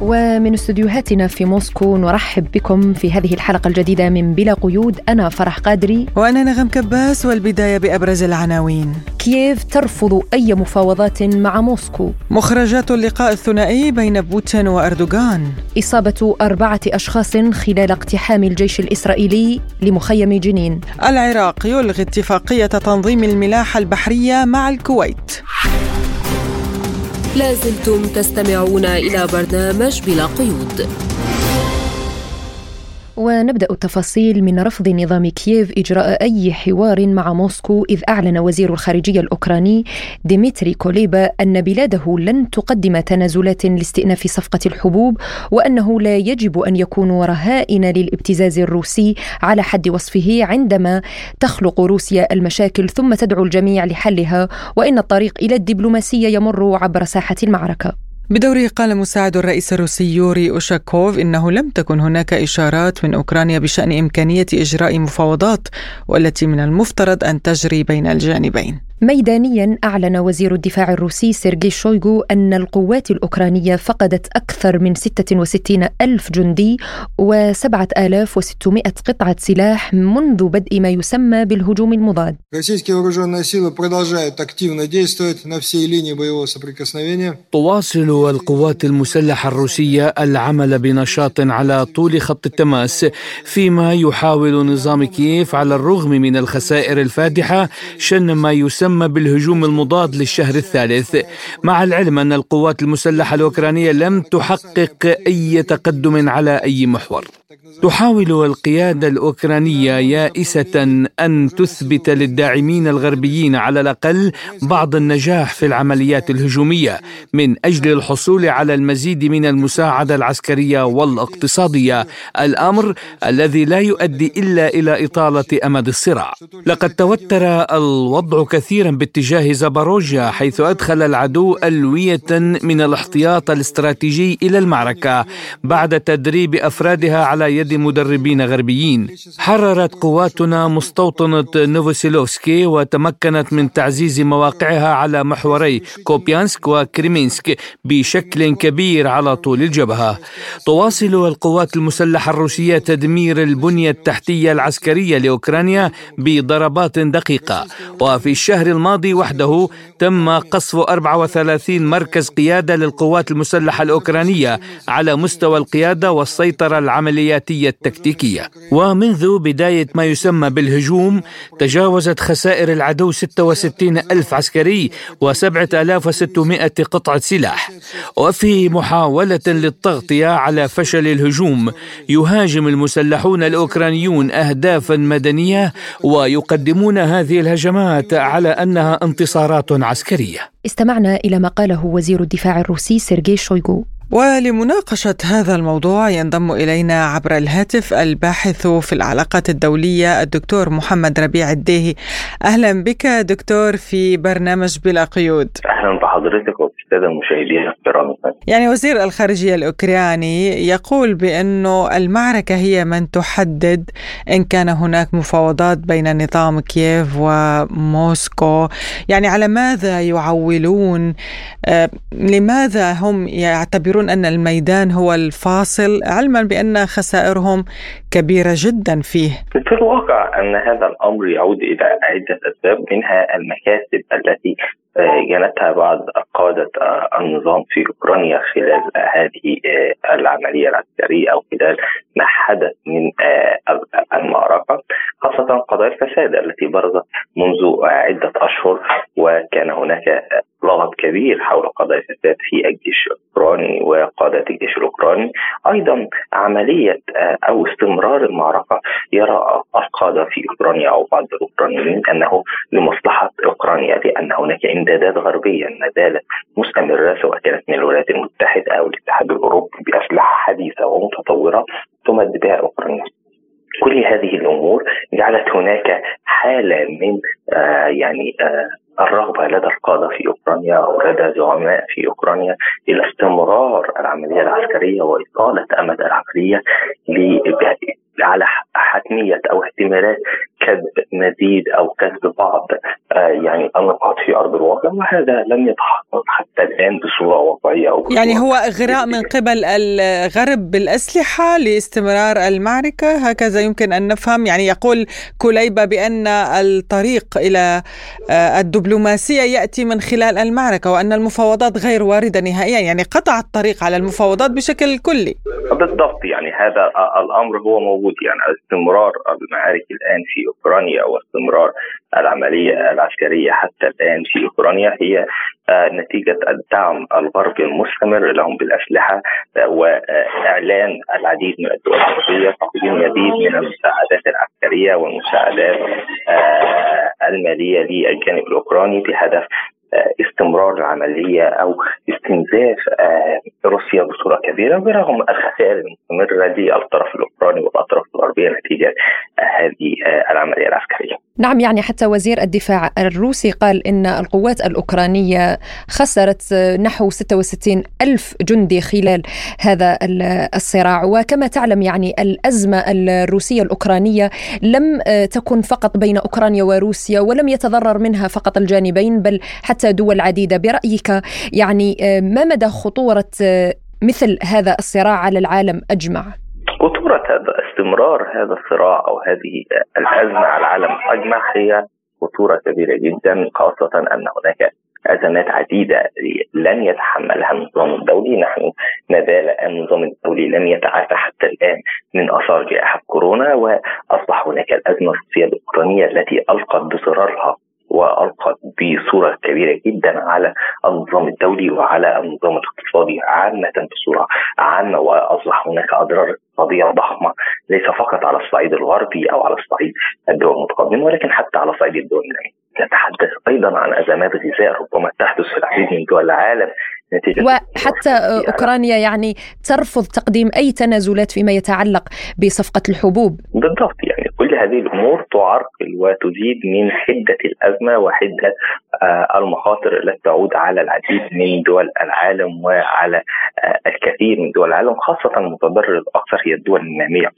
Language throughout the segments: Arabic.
ومن استديوهاتنا في موسكو نرحب بكم في هذه الحلقة الجديدة من بلا قيود. أنا فرح قادري. وأنا نغم كباس والبداية بأبرز العناوين. كييف ترفض أي مفاوضات مع موسكو؟ مخرجات اللقاء الثنائي بين بوتين وأردوغان. إصابة أربعة أشخاص خلال اقتحام الجيش الإسرائيلي لمخيم جنين. العراق يلغي اتفاقية تنظيم الملاحة البحرية مع الكويت. لازلتم تستمعون إلى برنامج بلا قيود. ونبدأ التفاصيل من رفض نظام كييف إجراء أي حوار مع موسكو إذ أعلن وزير الخارجية الأوكراني ديمتري كوليبا أن بلاده لن تقدم تنازلات لاستئناف صفقة الحبوب وأنه لا يجب أن يكونوا رهائن للابتزاز الروسي على حد وصفه عندما تخلق روسيا المشاكل ثم تدعو الجميع لحلها وإن الطريق إلى الدبلوماسية يمر عبر ساحة المعركة. بدوره قال مساعد الرئيس الروسي يوري أوشاكوف إنه لم تكن هناك إشارات من أوكرانيا بشأن إمكانية إجراء مفاوضات والتي من المفترض أن تجري بين الجانبين. ميدانيا أعلن وزير الدفاع الروسي سيرجي شويغو أن القوات الأوكرانية فقدت أكثر من 66 ألف جندي و7600 قطعة سلاح منذ بدء ما يسمى بالهجوم المضاد. تواصل القوات المسلحة الروسية العمل بنشاط على طول خط التماس فيما يحاول نظام كييف على الرغم من الخسائر الفادحة شن ما يسمى يسمى بالهجوم المضاد للشهر الثالث مع العلم أن القوات المسلحة الأوكرانية لم تحقق أي تقدم على أي محور. تحاول القيادة الأوكرانية يائسة أن تثبت للداعمين الغربيين على الأقل بعض النجاح في العمليات الهجومية من أجل الحصول على المزيد من المساعدة العسكرية والاقتصادية الأمر الذي لا يؤدي إلا إلى إطالة أمد الصراع. لقد توتر الوضع كثيرا باتجاه زاباروجيا حيث أدخل العدو ألوية من الاحتياط الاستراتيجي إلى المعركة بعد تدريب أفرادها على يد مدربين غربيين. حررت قواتنا مستوطنة نوفوسيلوفسكي وتمكنت من تعزيز مواقعها على محوري كوبيانسك وكريمينسك بشكل كبير على طول الجبهة. تواصل القوات المسلحة الروسية تدمير البنية التحتية العسكرية لأوكرانيا بضربات دقيقة. وفي الشهر الماضي وحده تم قصف 34 مركز قيادة للقوات المسلحة الأوكرانية على مستوى القيادة والسيطرة العملياتية التكتيكية. ومنذ بداية ما يسمى بالهجوم تجاوزت خسائر العدو 66 ألف عسكري و7600 قطعة سلاح. وفي محاولة للتغطية على فشل الهجوم يهاجم المسلحون الأوكرانيون أهدافا مدنية ويقدمون هذه الهجمات على أنها انتصارات عسكرية. استمعنا إلى ما قاله وزير الدفاع الروسي سيرجي شويغو. ولمناقشة هذا الموضوع ينضم إلينا عبر الهاتف الباحث في العلاقات الدولية الدكتور محمد ربيع الديهي. أهلا بك دكتور في برنامج بلا قيود. أهلا بحضرتك وبالسادة المشاهدين الكرام يعني وزير الخارجية الأوكراني يقول بأنه المعركة هي من تحدد إن كان هناك مفاوضات بين نظام كييف وموسكو. يعني على ماذا يعولون؟ آه لماذا هم يعتبرون يعتبرون أن الميدان هو الفاصل علما بأن خسائرهم كبيرة جدا فيه. في الواقع أن هذا الأمر يعود إلى عدة أسباب منها المكاسب التي جنتها بعض قادة النظام في أوكرانيا خلال هذه العملية العسكرية أو خلال ما حدث من المعركة خاصة قضايا الفساد التي برزت منذ عدة أشهر وكان هناك لغط كبير حول قضايا الفساد في الجيش الأوكراني وقادة الجيش الأوكراني أيضا عملية أو استمرار المعركة يرى القادة في أوكرانيا أو بعض الأوكرانيين أنه لمصلحة أوكرانيا لأن هناك إمدادات غربية ما زالت مستمرة سواء كانت من الولايات المتحدة أو الاتحاد الأوروبي بأسلحة حديثة ومتطورة تمد بها أوكرانيا. كل هذه الأمور جعلت هناك حالة من آه يعني آه الرغبة لدى القادة في أوكرانيا أو لدى زعماء في أوكرانيا إلى استمرار العملية العسكرية وإطالة أمد العملية على حتمية أو احتمالات كسب مزيد أو كسب بعض آه، يعني النقاط في أرض الواقع وهذا لم يتحقق حتى الآن بصورة واقعية أو يعني هو إغراء من قبل الغرب بالأسلحة لاستمرار المعركة هكذا يمكن أن نفهم. يعني يقول كليبه بأن الطريق إلى آه، الدبلوماسية يأتي من خلال المعركة وأن المفاوضات غير واردة نهائيا. يعني قطع الطريق على المفاوضات بشكل كلي. بالضبط يعني هذا الأمر هو موجود. يعني استمرار المعارك الآن في أوكرانيا واستمرار العملية العسكرية حتى الآن في أوكرانيا هي آه، نتيجة الدعم الغربي المستمر لهم بالأسلحة آه، وإعلان العديد من الدول الغربيه تقديم مزيد من المساعدات العسكرية والمساعدات آه، المالية للجانب الأوكراني بهدف استمرار العملية أو استنزاف آه، روسيا بصورة كبيرة برغم الخسائر المستمرة للطرف الأوكراني والأطراف الغربية نتيجة هذه آه، العملية العسكرية. نعم يعني حتى وزير الدفاع الروسي قال إن القوات الأوكرانية خسرت نحو 66 ألف جندي خلال هذا الصراع وكما تعلم يعني الأزمة الروسية الأوكرانية لم آه، تكن فقط بين أوكرانيا وروسيا ولم يتضرر منها فقط الجانبين بل حتى حتى دول عديدة برأيك يعني آه، ما مدى خطورة آه، مثل هذا الصراع على العالم أجمع؟ خطورة هذا استمرار هذا الصراع أو هذه الأزمة على العالم أجمع هي خطورة كبيرة جدا خاصة أن هناك أزمات عديدة لن يتحملها النظام الدولي. نحن ما زال النظام الدولي لم يتعافى حتى الآن من آثار جائحة كورونا وأصبح هناك الأزمة الروسية الأوكرانية التي ألقت بضررها والقت بصورة كبيرة جدا على النظام الدولي وعلى النظام الاقتصادي عامة بصورة عامة وأصبح هناك أضرار اقتصاديه ضخمة ليس فقط على الصعيد الغربي أو على الصعيد الدول المتقدمة ولكن حتى على صعيد الدول الناميه. نتحدث أيضا عن أزمات غذاء ربما تحدث في العديد من دول العالم نتيجة وحتى أوكرانيا يعني ترفض تقديم أي تنازلات فيما يتعلق بصفقة الحبوب. بالضبط يعني كل هذه الأمور تعرقل وتزيد من حدة الأزمة وحدة آه، المخاطر التي تعود على العديد من دول العالم وعلى آه، الكثير من دول العالم خاصة المتضرر الاكثر هي الدول النامية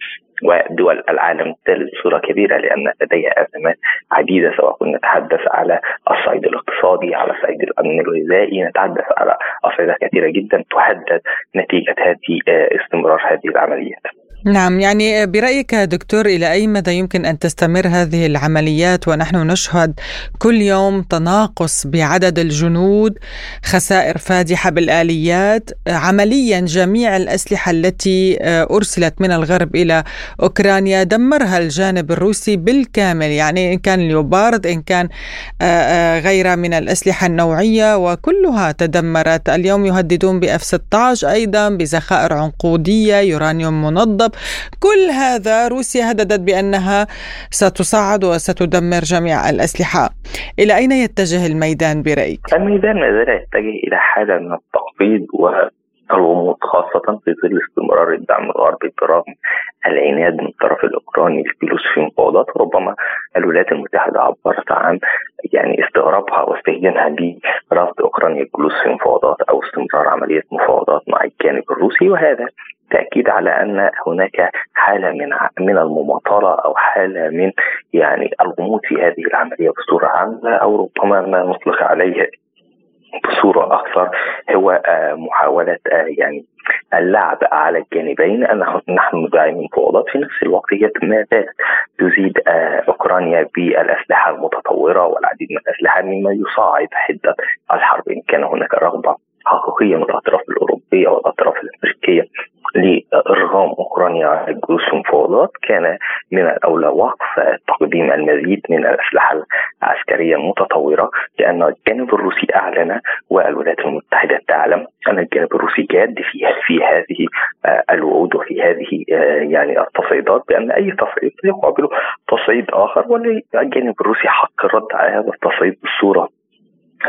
ودول العالم الثالث بصوره كبيرة لأن لديها أزمات عديدة سواء كنا نتحدث على الصعيد الاقتصادي على الصعيد الامن الغذائي نتحدث على أصعدة كثيرة جدا تحدد نتيجة هذه آه، استمرار هذه العمليات. نعم يعني برأيك دكتور إلى أي مدى يمكن أن تستمر هذه العمليات؟ ونحن نشهد كل يوم تناقص بعدد الجنود خسائر فادحة بالآليات. عمليا جميع الأسلحة التي آه، أرسلت من الغرب إلى أوكرانيا دمرها الجانب الروسي بالكامل. يعني إن كان ليوبارد إن كان آه، آه، غيرها من الأسلحة النوعية وكلها تدمرت. اليوم يهددون بأف 16 أيضا بذخائر عنقودية يورانيوم منظم كل هذا روسيا هددت بأنها ستصعد وستدمر جميع الأسلحة إلى أين يتجه الميدان برأيك؟ الميدان ما زال يتجه إلى حالة من التخفيض الغموض خاصة في ظل استمرار الدعم الغربي برغم العناد من الطرف الأوكراني للجلوس في مفاوضات ربما الولايات المتحدة عبرت عن يعني استغرابها واستهجانها برفض أوكرانيا الجلوس في مفاوضات أو استمرار عملية مفاوضات مع الجانب الروسي وهذا تأكيد على أن هناك حالة من من المماطلة أو حالة من يعني الغموض في هذه العملية بصورة عامة أو ربما ما نطلق عليه بصورة أكثر هو آه، محاولة آه، يعني اللعب على الجانبين. أن نحن ندعم المفاوضات في نفس الوقت هي ما زالت تزيد آه، أوكرانيا بالأسلحة المتطورة والعديد من الأسلحة مما يصاعد حدة الحرب. إن كان هناك رغبة حقيقية من الأطراف الأوروبية والأطراف الأمريكية لإرغام أوكرانيا على المفاوضات كان من الأولى وقف تقديم المزيد من الأسلحة العسكرية المتطورة لأن الجانب الروسي أعلن والولايات المتحدة تعلم أن الجانب الروسي جاد في في هذه آه، الوعود وفي هذه آه، يعني التصعيدات بأن أي تصعيد يقابله تصعيد آخر وللجانب الروسي حق الرد على هذا التصعيد بالصورة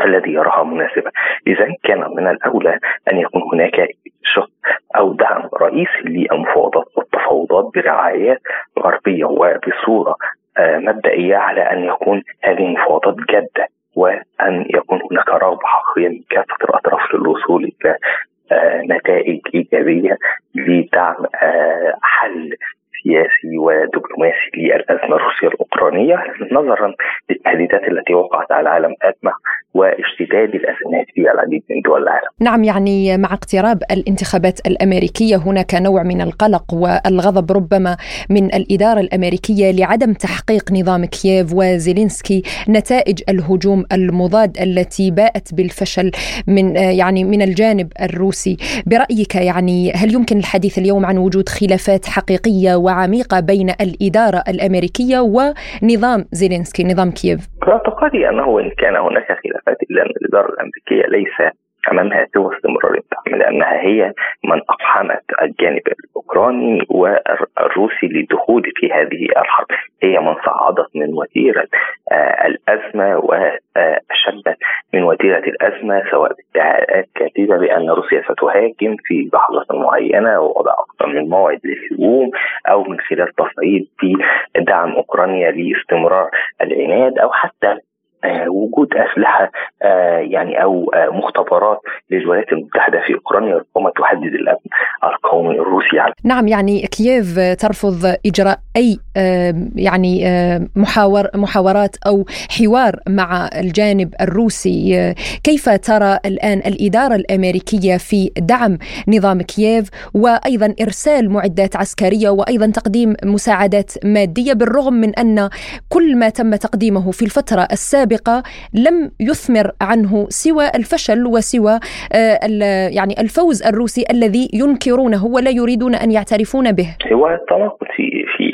الذي يراها مناسبة. إذا كان من الأولى أن يكون هناك شق أو دعم رئيسي للمفاوضات والتفاوضات برعايات غربية وبصورة آه، مبدئية على أن يكون هذه المفاوضات جادة وأن يكون هناك رغبه حقيقيه من كافة الأطراف للوصول إلى نتائج إيجابية لدعم حل سياسي ودبلوماسي للأزمة الروسية الأوكرانية نظرا للتهديدات التي وقعت على العالم اجمع واشتداد الازمات في العديد من دول العالم. نعم يعني مع اقتراب الانتخابات الأمريكية هناك نوع من القلق والغضب ربما من الإدارة الأمريكية لعدم تحقيق نظام كييف وزيلينسكي نتائج الهجوم المضاد التي باءت بالفشل من يعني من الجانب الروسي، برأيك يعني هل يمكن الحديث اليوم عن وجود خلافات حقيقية وعميقة بين الإدارة الأمريكية ونظام زيلينسكي نظام كييف؟ باعتقادي أنه وان كان هناك خلافات إلا أن الإدارة الأمريكية ليس امامها سوى استمرار الدعم لأنها هي من اقحمت الجانب الأوكراني والروسي للدخول في هذه الحرب. هي من صعدت من وتيره آه الأزمة وشدت من وتيره الأزمة سواء بادعاءات كاذبة بأن روسيا ستهاجم في لحظه معينة ووضع أكثر من موعد للهجوم أو من خلال تصعيد في دعم أوكرانيا لاستمرار العناد أو حتى وجود أسلحة آه يعني أو آه مختبرات للولايات المتحدة في أوكرانيا ربما تهدد الأمن القومي الروسي على نعم يعني كييف ترفض إجراء أي يعني محاور محاورات أو حوار مع الجانب الروسي؟ كيف ترى الآن الإدارة الأمريكية في دعم نظام كييف وأيضا إرسال معدات عسكرية وأيضا تقديم مساعدات مادية بالرغم من أن كل ما تم تقديمه في الفترة السابقة السابقة لم يثمر عنه سوى الفشل وسوى يعني الفوز الروسي الذي ينكرونه ولا يريدون أن يعترفون به. هو التناقض في في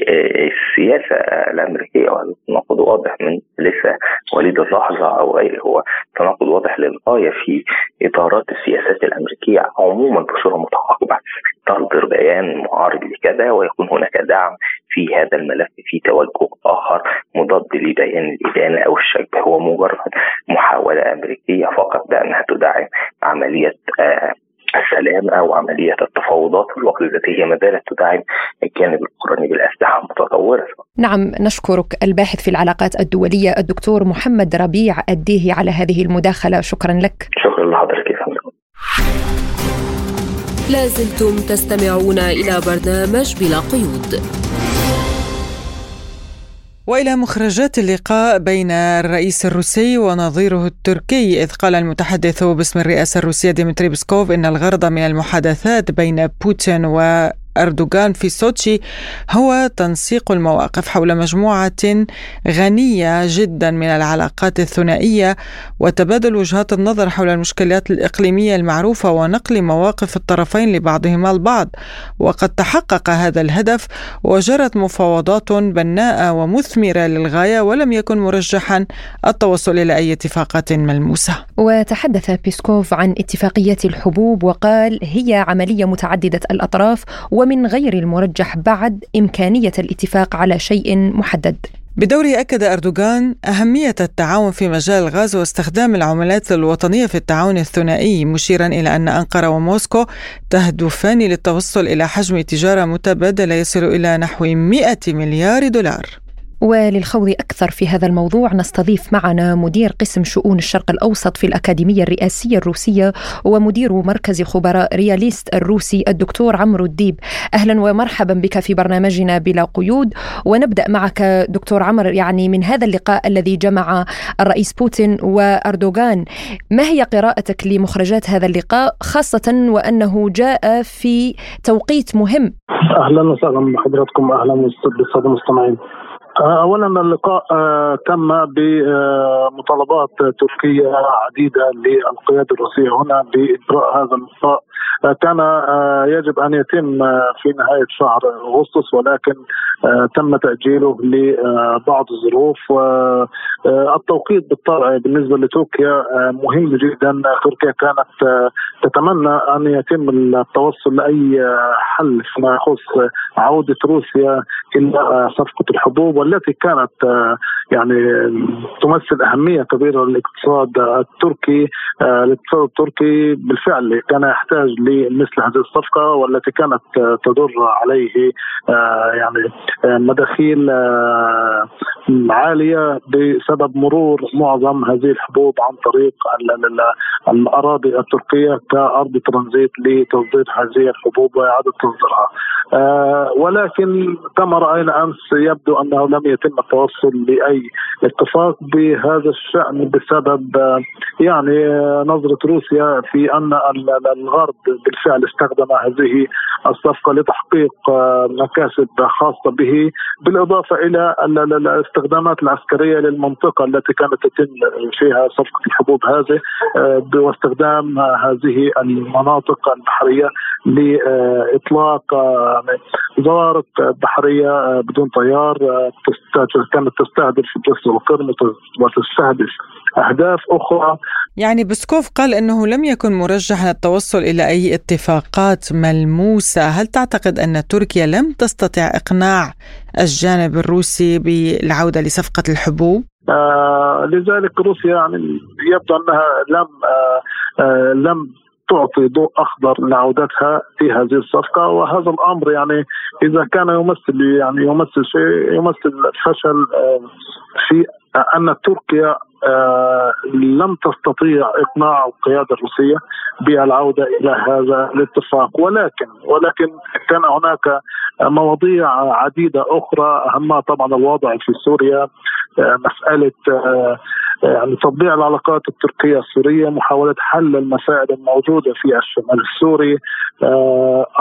السياسة الأمريكية وهذا التناقض واضح من لسه وليد اللحظة أو غيره هو تناقض واضح للغاية في إدارات السياسات الأمريكية عموما بصورة متعاقبة تصدر بيان معارض لكذا ويكون هناك دعم في هذا الملف في توجه آخر مضاد لبيان الإدانة أو الشك. هو مجرد محاولة أمريكية فقط بانها تدعم عملية آه السلام أو عملية التفاوضات في الوقت ذاته هي ما زالت تدعم الجانب الاوكراني بالأسلحة المتطورة. نعم نشكرك الباحث في العلاقات الدولية الدكتور محمد ربيع الديهي على هذه المداخلة شكرا لك. شكرا لحضرتك يا فندم. لازلتم تستمعون إلى برنامج بلا قيود. وإلى مخرجات اللقاء بين الرئيس الروسي ونظيره التركي إذ قال المتحدث باسم الرئاسة الروسية ديمتري بسكوف إن الغرض من المحادثات بين بوتين و أردوغان في سوتشي هو تنسيق المواقف حول مجموعة غنية جدا من العلاقات الثنائية وتبادل وجهات النظر حول المشكلات الإقليمية المعروفة ونقل مواقف الطرفين لبعضهما البعض. وقد تحقق هذا الهدف وجرت مفاوضات بناءة ومثمرة للغاية ولم يكن مرجحا التوصل إلى أي اتفاقات ملموسة. وتحدث بيسكوف عن اتفاقية الحبوب وقال هي عملية متعددة الأطراف ومن غير المرجح بعد إمكانية الاتفاق على شيء محدد. بدوره أكد أردوغان أهمية التعاون في مجال الغاز واستخدام العملات الوطنية في التعاون الثنائي مشيرا إلى أن أنقرة وموسكو تهدفان للتوصل إلى حجم تجارة متبادلة يصل إلى نحو 100 مليار دولار. وللخوض أكثر في هذا الموضوع نستضيف معنا مدير قسم شؤون الشرق الأوسط في الأكاديمية الرئاسية الروسية ومدير مركز خبراء رياليست الروسي الدكتور عمرو الديب. أهلا ومرحبا بك في برنامجنا بلا قيود. ونبدأ معك دكتور عمرو يعني من هذا اللقاء الذي جمع الرئيس بوتين وأردوغان. ما هي قراءتك لمخرجات هذا اللقاء خاصة وأنه جاء في توقيت مهم؟ أهلا وسهلا بحضراتكم أهلا بالسادة المستمعين اولا اللقاء تم بمطالبات تركية عديدة للقيادة الروسية هنا بإجراء هذا اللقاء كان يجب أن يتم في نهاية شهر أغسطس ولكن تم تأجيله لبعض الظروف التوقيت بالطبع بالنسبة لتركيا مهم جدا. تركيا كانت تتمنى أن يتم التوصل لأي حل فيما يخص عودة روسيا إلى صفقة الحبوب والتي كانت يعني تمثل أهمية كبيرة للاقتصاد التركي الاقتصاد التركي. بالفعل كان يحتاج لمثل هذه الصفقة والتي كانت تدر عليه يعني مداخيل عالية بسبب مرور معظم هذه الحبوب عن طريق الأراضي التركية كأرض ترانزيت لتصدير هذه الحبوب وإعادة تصديرها. آه ولكن كما رأينا أمس يبدو أنه لم يتم التوصل لأي اتفاق بهذا الشأن بسبب آه يعني آه نظرة روسيا في أن الغرب بالفعل استخدم هذه الصفقة لتحقيق آه مكاسب خاصة به بالإضافة إلى الاستخدامات العسكرية للمنطقة التي كانت تتم فيها صفقة الحبوب هذه آه، واستخدام هذه المناطق البحرية لإطلاق آه، زوارق بحرية بدون طيار آه، كانت تستهدف جسر القرم وتستهدف أهداف أخرى. يعني بسكوف قال إنه لم يكن مرجحا التوصل إلى أي اتفاقات ملموسة، هل تعتقد أن تركيا لم تستطع إقناع الجانب الروسي بالعودة لصفقة الحبوب؟ آه لذلك روسيا يعني يبدو أنها لم آه آه لم تعطي ضوء أخضر لعودتها في هذه الصفقة. وهذا الأمر يعني إذا كان يمثل يعني يمثل شيء يمثل فشل آه، في أن تركيا لم تستطيع إقناع القيادة الروسية بالعودة إلى هذا الاتفاق. ولكن ولكن كان هناك مواضيع عديدة أخرى. اهمها طبعا الوضع في سوريا آه، مسألة آه، يعني تطبيع العلاقات التركية السورية محاولة حل المسائل الموجودة في الشمال السوري.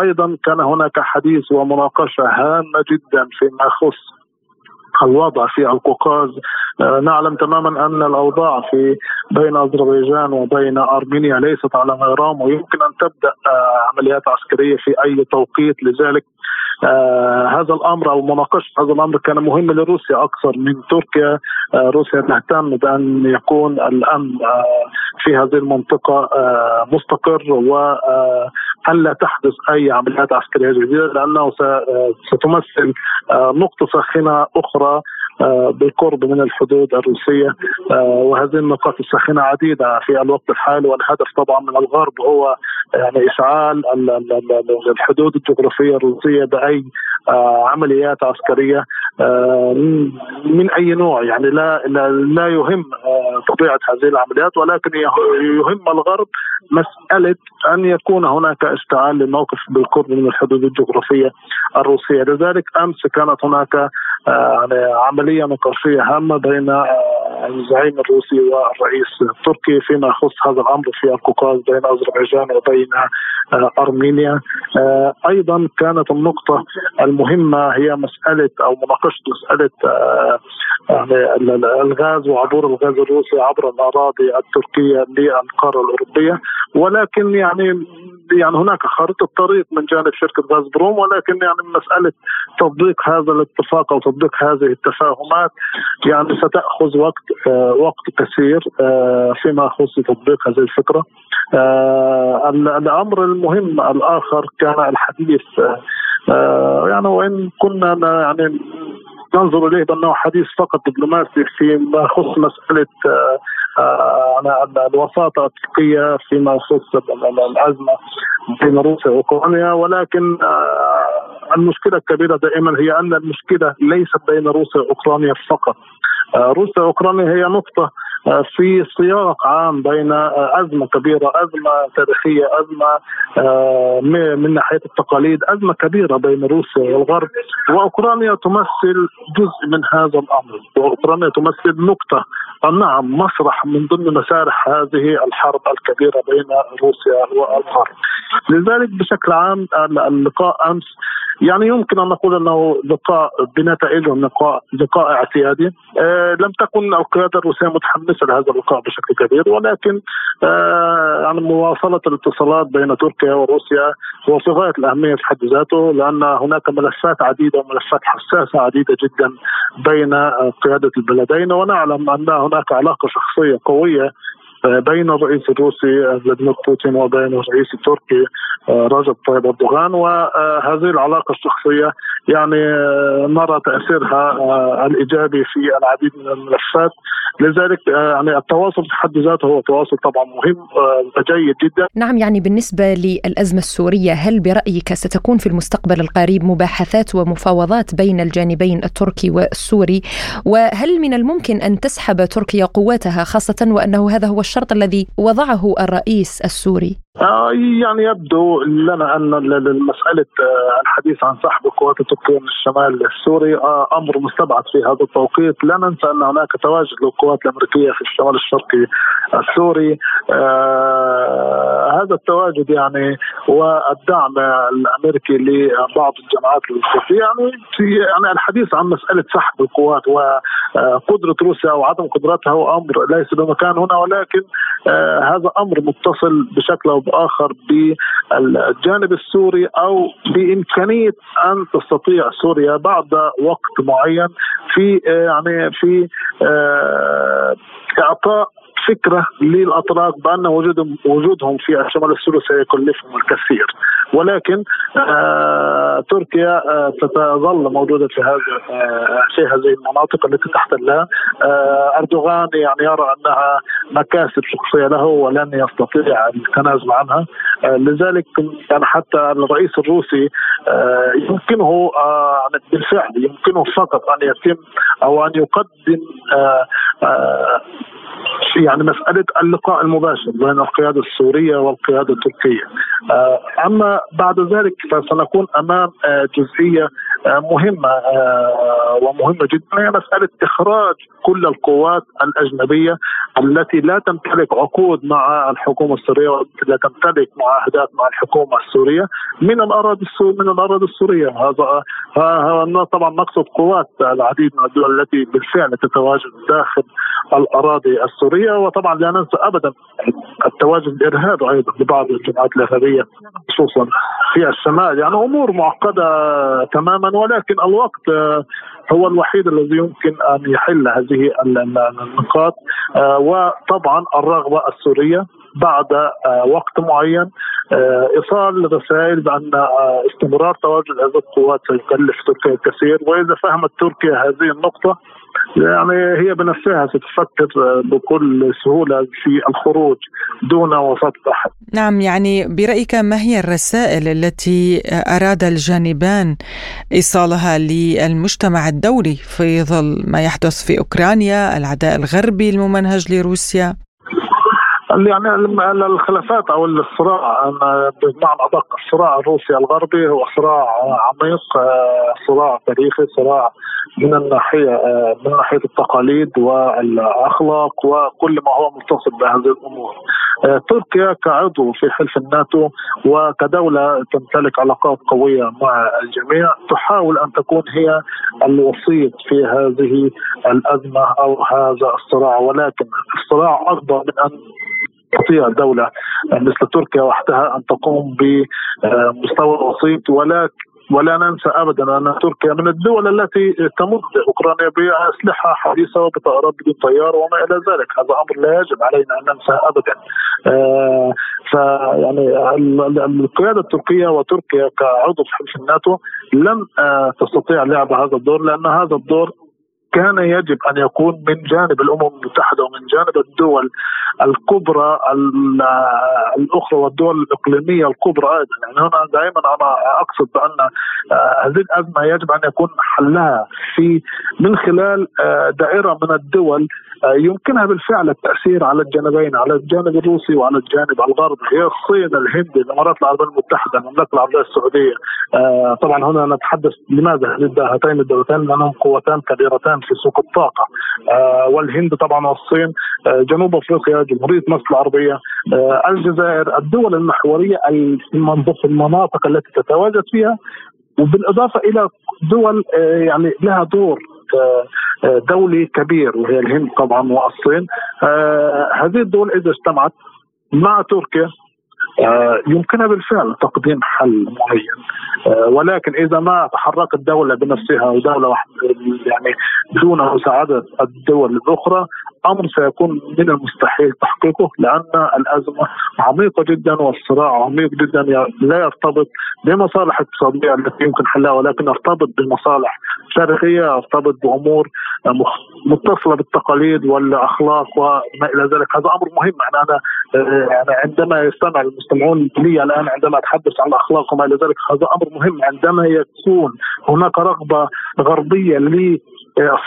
أيضا كان هناك حديث ومناقشة هامة جدا فيما يخص الوضع في القوقاز. آه، نعلم تماما أن الأوضاع في بين أذربيجان وبين أرمينيا ليست على غرام ويمكن أن تبدأ آه، عمليات عسكرية في أي توقيت. لذلك هذا الأمر أو مناقشة هذا الأمر كان مهم لروسيا أكثر من تركيا. آه روسيا تهتم بأن يكون الأمن آه في هذه المنطقة آه مستقر و آه الا تحدث أي عمليات عسكرية جديدة لأنه آه، ستمثل آه، نقطة ساخنة أخرى آه، بالقرب من الحدود الروسية. وهذه النقاط الساخنة عديدة في الوقت الحالي والهدف طبعا من الغرب هو يعني اشعال الحدود الجغرافية الروسية بأي عمليات عسكرية من أي نوع يعني لا لا يهم طبيعة هذه العمليات ولكن يهم الغرب مسألة أن يكون هناك اشتعال للموقف بالقرب من الحدود الجغرافية الروسية، لذلك أمس كانت هناك آه، يعني عملية نقاشية هامة بين آه، الزعيم الروسي والرئيس التركي فيما يخص هذا الأمر في القوقاز بين أذربيجان وبين آه، أرمينيا. أيضا كانت النقطة المهمة هي مسألة أو مناقشة مسألة يعني الغاز وعبور الغاز الروسي عبر الأراضي التركية للقارة الأوروبية ولكن يعني يعني هناك خارطه طريق من جانب شركة غاز بروم ولكن يعني مسألة تطبيق هذا الاتفاق أو تطبيق هذه التفاهمات يعني ستأخذ وقت آه وقت كثير آه فيما يخص تطبيق هذه الفكرة. آه الأمر المهم الآخر كان الحديث آه يعني وإن كنا يعني ننظر إليه بأنه حديث فقط دبلوماسي فيما يخص مسألة آه، آه، الوساطة التركيه فيما يخص الأزمة بين روسيا وأوكرانيا ولكن آه، المشكلة الكبيرة دائما هي أن المشكلة ليست بين روسيا وأوكرانيا فقط. روسيا وأوكرانيا هي نقطة في سياق عام بين أزمة كبيرة، أزمة تاريخية، أزمة آه، من ناحية التقاليد، أزمة كبيرة بين روسيا والغرب، وأوكرانيا تمثل جزء من هذا الأمر، وأوكرانيا تمثل نقطة. نعم مسرح من ضمن مسارح هذه الحرب الكبيرة بين روسيا والغرب. لذلك بشكل عام اللقاء أمس يعني يمكن أن نقول أنه لقاء بنتائجه لقاء لقاء اعتيادي. آه لم تكن القيادة الروسية متحمسة لهذا اللقاء بشكل كبير ولكن آه يعني مواصلة الاتصالات بين تركيا وروسيا هو في غايه الأهمية في حد ذاته لأن هناك ملفات عديدة وملفات حساسة عديدة جدا بين قيادة البلدين. ونعلم أن هناك علاقة شخصية قوية بين الرئيس الروسي فلاديمير بوتين وبين الرئيس التركي رجب طيب أردوغان. وهذه العلاقة الشخصية يعني نرى تأثيرها الإيجابي في العديد من الملفات. لذلك يعني التواصل في حد ذاته هو تواصل طبعا مهم جيد جدا. نعم يعني بالنسبة للأزمة السورية هل برأيك ستكون في المستقبل القريب مباحثات ومفاوضات بين الجانبين التركي والسوري؟ وهل من الممكن أن تسحب تركيا قواتها خاصة وأنه هذا هو الشرط الذي وضعه الرئيس السوري. يعني يبدو لنا أن مساله آه، الحديث عن سحب القوات التركيه من الشمال السوري آه، أمر مستبعد في هذا التوقيت، لا ننسى أن هناك تواجد للقوات الأمريكية في الشمال الشرقي السوري. هذا التواجد يعني والدعم الأمريكي لبعض الجماعات الكرديه يعني في يعني الحديث عن مسألة سحب القوات وقدره روسيا أو عدم قدرتها هو أمر ليس بمكان هنا ولكن هذا أمر متصل بشكل أو باخر بالجانب السوري أو بإمكانية أن تستطيع سوريا بعد وقت معين في يعني في آه، إعطاء فكرة للاتراك بأن وجودهم وجودهم في الشمال السوري سيكلفهم الكثير. ولكن آه تركيا آه ستظل موجودة في هذا آه في هذه المناطق التي تحتلها آه أردوغان يعني يرى أنها مكاسب شخصية له ولن يستطيع التنازل عنها. آه لذلك يعني حتى الرئيس الروسي آه يمكنه آه بالفعل يمكنه فقط أن يتم أو أن يقدم يعني مسألة اللقاء المباشر بين القيادة السورية والقيادة التركية. آه، أما بعد ذلك فسنكون أمام آه، جزئية مهمة ومهمة جدا. هي مسألة إخراج كل القوات الأجنبية التي لا تمتلك عقود مع الحكومة السورية لا تمتلك معاهدات مع الحكومة السورية من الأراضي من الأراضي السورية. هذا هذا طبعا نقصد قوات العديد من الدول التي بالفعل تتواجد داخل الأراضي السورية. وطبعا لا ننسى ابدا التواجد الإرهابي أيضا لبعض الجماعات الإرهابية خصوصا في الشمال. يعني أمور معقدة تماما. ولكن الوقت هو الوحيد الذي يمكن أن يحل هذه النقاط. آه، وطبعا الرغبة السورية بعد آه، وقت معين. آه، إيصال رسائل بأن استمرار تواجد هذه القوات سيكلف تركيا الكثير. وإذا فهمت تركيا هذه النقطة يعني هي بنفسها ستفكر بكل سهولة في الخروج دون وسط أحد. نعم يعني برأيك ما هي الرسائل التي أراد الجانبان إيصالها للمجتمع الدولي في ظل ما يحدث في أوكرانيا العداء الغربي الممنهج لروسيا؟ يعني الخلافات أو الصراع بمعنى أدق الصراع الروسي الغربي هو صراع عميق صراع تاريخي صراع من الناحية من ناحية التقاليد والأخلاق وكل ما هو متصل بهذه الأمور. تركيا كعضو في حلف الناتو وكدولة تمتلك علاقات قوية مع الجميع تحاول أن تكون هي الوسيط في هذه الأزمة أو هذا الصراع ولكن الصراع اكبر من أن تستطيع دولة مثل تركيا وحدها أن تقوم بمستوى وسيط ولكن ولا ننسى ابدا أن تركيا من الدول التي تمد أوكرانيا بأسلحة حديثة وبطائرات بدون طيار وما إلى ذلك، هذا أمر لا يجب علينا أن ننسى ابدا. آه فيعني القيادة التركية وتركيا كعضو في حلف الناتو لن آه تستطيع لعب هذا الدور لأن هذا الدور كان يجب أن يكون من جانب الأمم المتحدة ومن جانب الدول الكبرى الأخرى والدول الإقليمية الكبرى أيضا. يعني هنا دائما أنا أقصد بأن آه، هذه الازمه يجب أن يكون حلها في من خلال آه، دائرة من الدول آه، يمكنها بالفعل التأثير على الجانبين على الجانب الروسي وعلى الجانب الغربي. هي الصين الهند الامارات العربيه المتحدة المملكه العربية السعودية. طبعا هنا نتحدث لماذا؟ هاتين الدولتين لأنهم قوتان كبيرتان في سوق الطاقة. والهند طبعا والصين جنوب أفريقيا جمهورية مصر العربية الجزائر الدول المحورية في المناطق التي تتواجد فيها. وبالإضافة إلى دول آه، يعني لها دور آه، آه، دولي كبير وهي الهند طبعا والصين. هذه الدول إذا اجتمعت مع تركيا يمكنها بالفعل تقديم حل معين. ولكن إذا ما تحركت دولة بنفسها ودولة يعني دون مساعدة الدول الأخرى أمر سيكون من المستحيل تحقيقه لأن الأزمة عميقة جدا والصراع عميق جدا لا يرتبط بمصالح اقتصادية التي يمكن حلها ولكن يرتبط بمصالح تاريخية يرتبط بأمور متصلة بالتقاليد والأخلاق وما إلى ذلك. هذا أمر مهم. يعني أنا يعني عندما يستمع المستمعون لي الآن عندما أتحدث عن الاخلاق وما إلى ذلك هذا أمر مهم. عندما يكون هناك رغبة غربية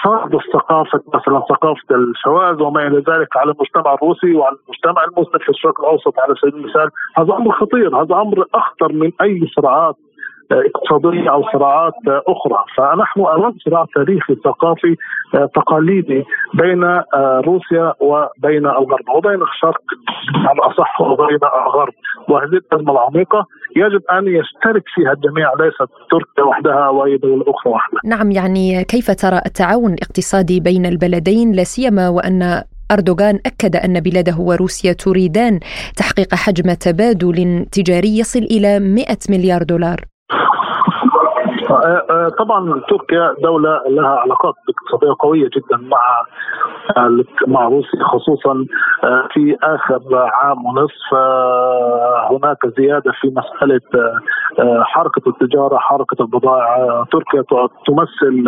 صعد الثقافة مثلا ثقافة الشواذ وما إلى ذلك على المجتمع الروسي وعلى المجتمع المسلم في الشرق الأوسط على سبيل المثال هذا أمر خطير. هذا أمر أخطر من أي صراعات اقتصادية أو صراعات أخرى، فنحن أمام صراع تاريخي ثقافي تقاليدي بين روسيا وبين الغرب وبين الشرق على الأصح وبين الغرب، وهذه الأزمة العميقة يجب أن يشترك فيها الجميع ليست تركيا وحدها واي دولة أخرى وحدها. نعم يعني كيف ترى التعاون الاقتصادي بين البلدين؟ لا سيما وأن أردوغان أكد أن بلاده وروسيا تريدان تحقيق حجم تبادل تجاري يصل إلى 100 مليار دولار. آه، آه، طبعا تركيا دولة لها علاقات اقتصادية قوية جدا مع آه، مع روسيا خصوصا في آخر عام ونصف هناك زيادة في مسألة حركة التجارة حركة البضائع. تركيا تمثل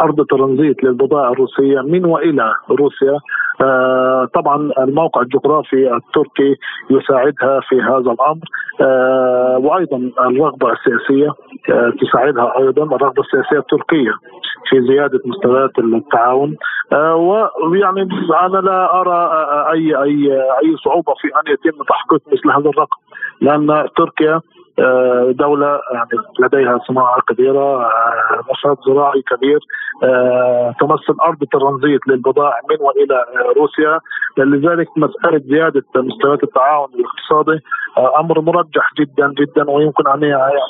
أرض ترانزيت للبضائع الروسية من وإلى روسيا. آه، طبعا الموقع الجغرافي التركي يساعدها في هذا الأمر. آه، وأيضا الرغبة السياسية آه، تساعدها أيضا الرغبة السياسية التركية في زيادة مستويات التعاون. ويعني أنا لا أرى أي أي أي صعوبة في أن يتم تحقيق مثل هذا الرقم لأن تركيا آه، دولة يعني لديها صناعة كبيرة آه، نشاط زراعي كبير آه، تمثل أرض ترانزيت للبضائع من وإلى روسيا. لذلك مسألة زيادة مستويات التعاون الاقتصادي أمر مرجح جدا جدا ويمكن أن يعني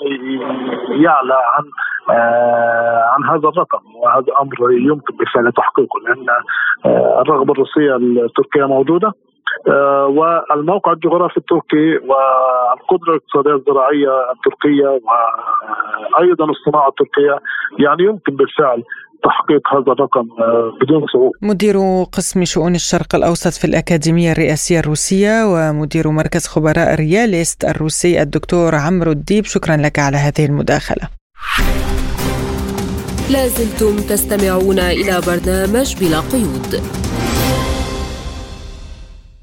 يعلى عن عن هذا الرقم. وهذا أمر يمكن بالفعل تحقيقه لأن الرغبة الروسية التركية موجودة. آه، والموقع الجغرافي التركي والقدرة الاقتصادية الزراعية التركية وأيضا الصناعة التركية يعني يمكن بالفعل تحقيق هذا الرقم آه، بدون صعوبة مدير قسم شؤون الشرق الأوسط في الأكاديمية الرئاسية الروسية ومدير مركز خبراء رياليست الروسي الدكتور عمرو الديب شكرا لك على هذه المداخلة. لازلتم تستمعون إلى برنامج بلا قيود.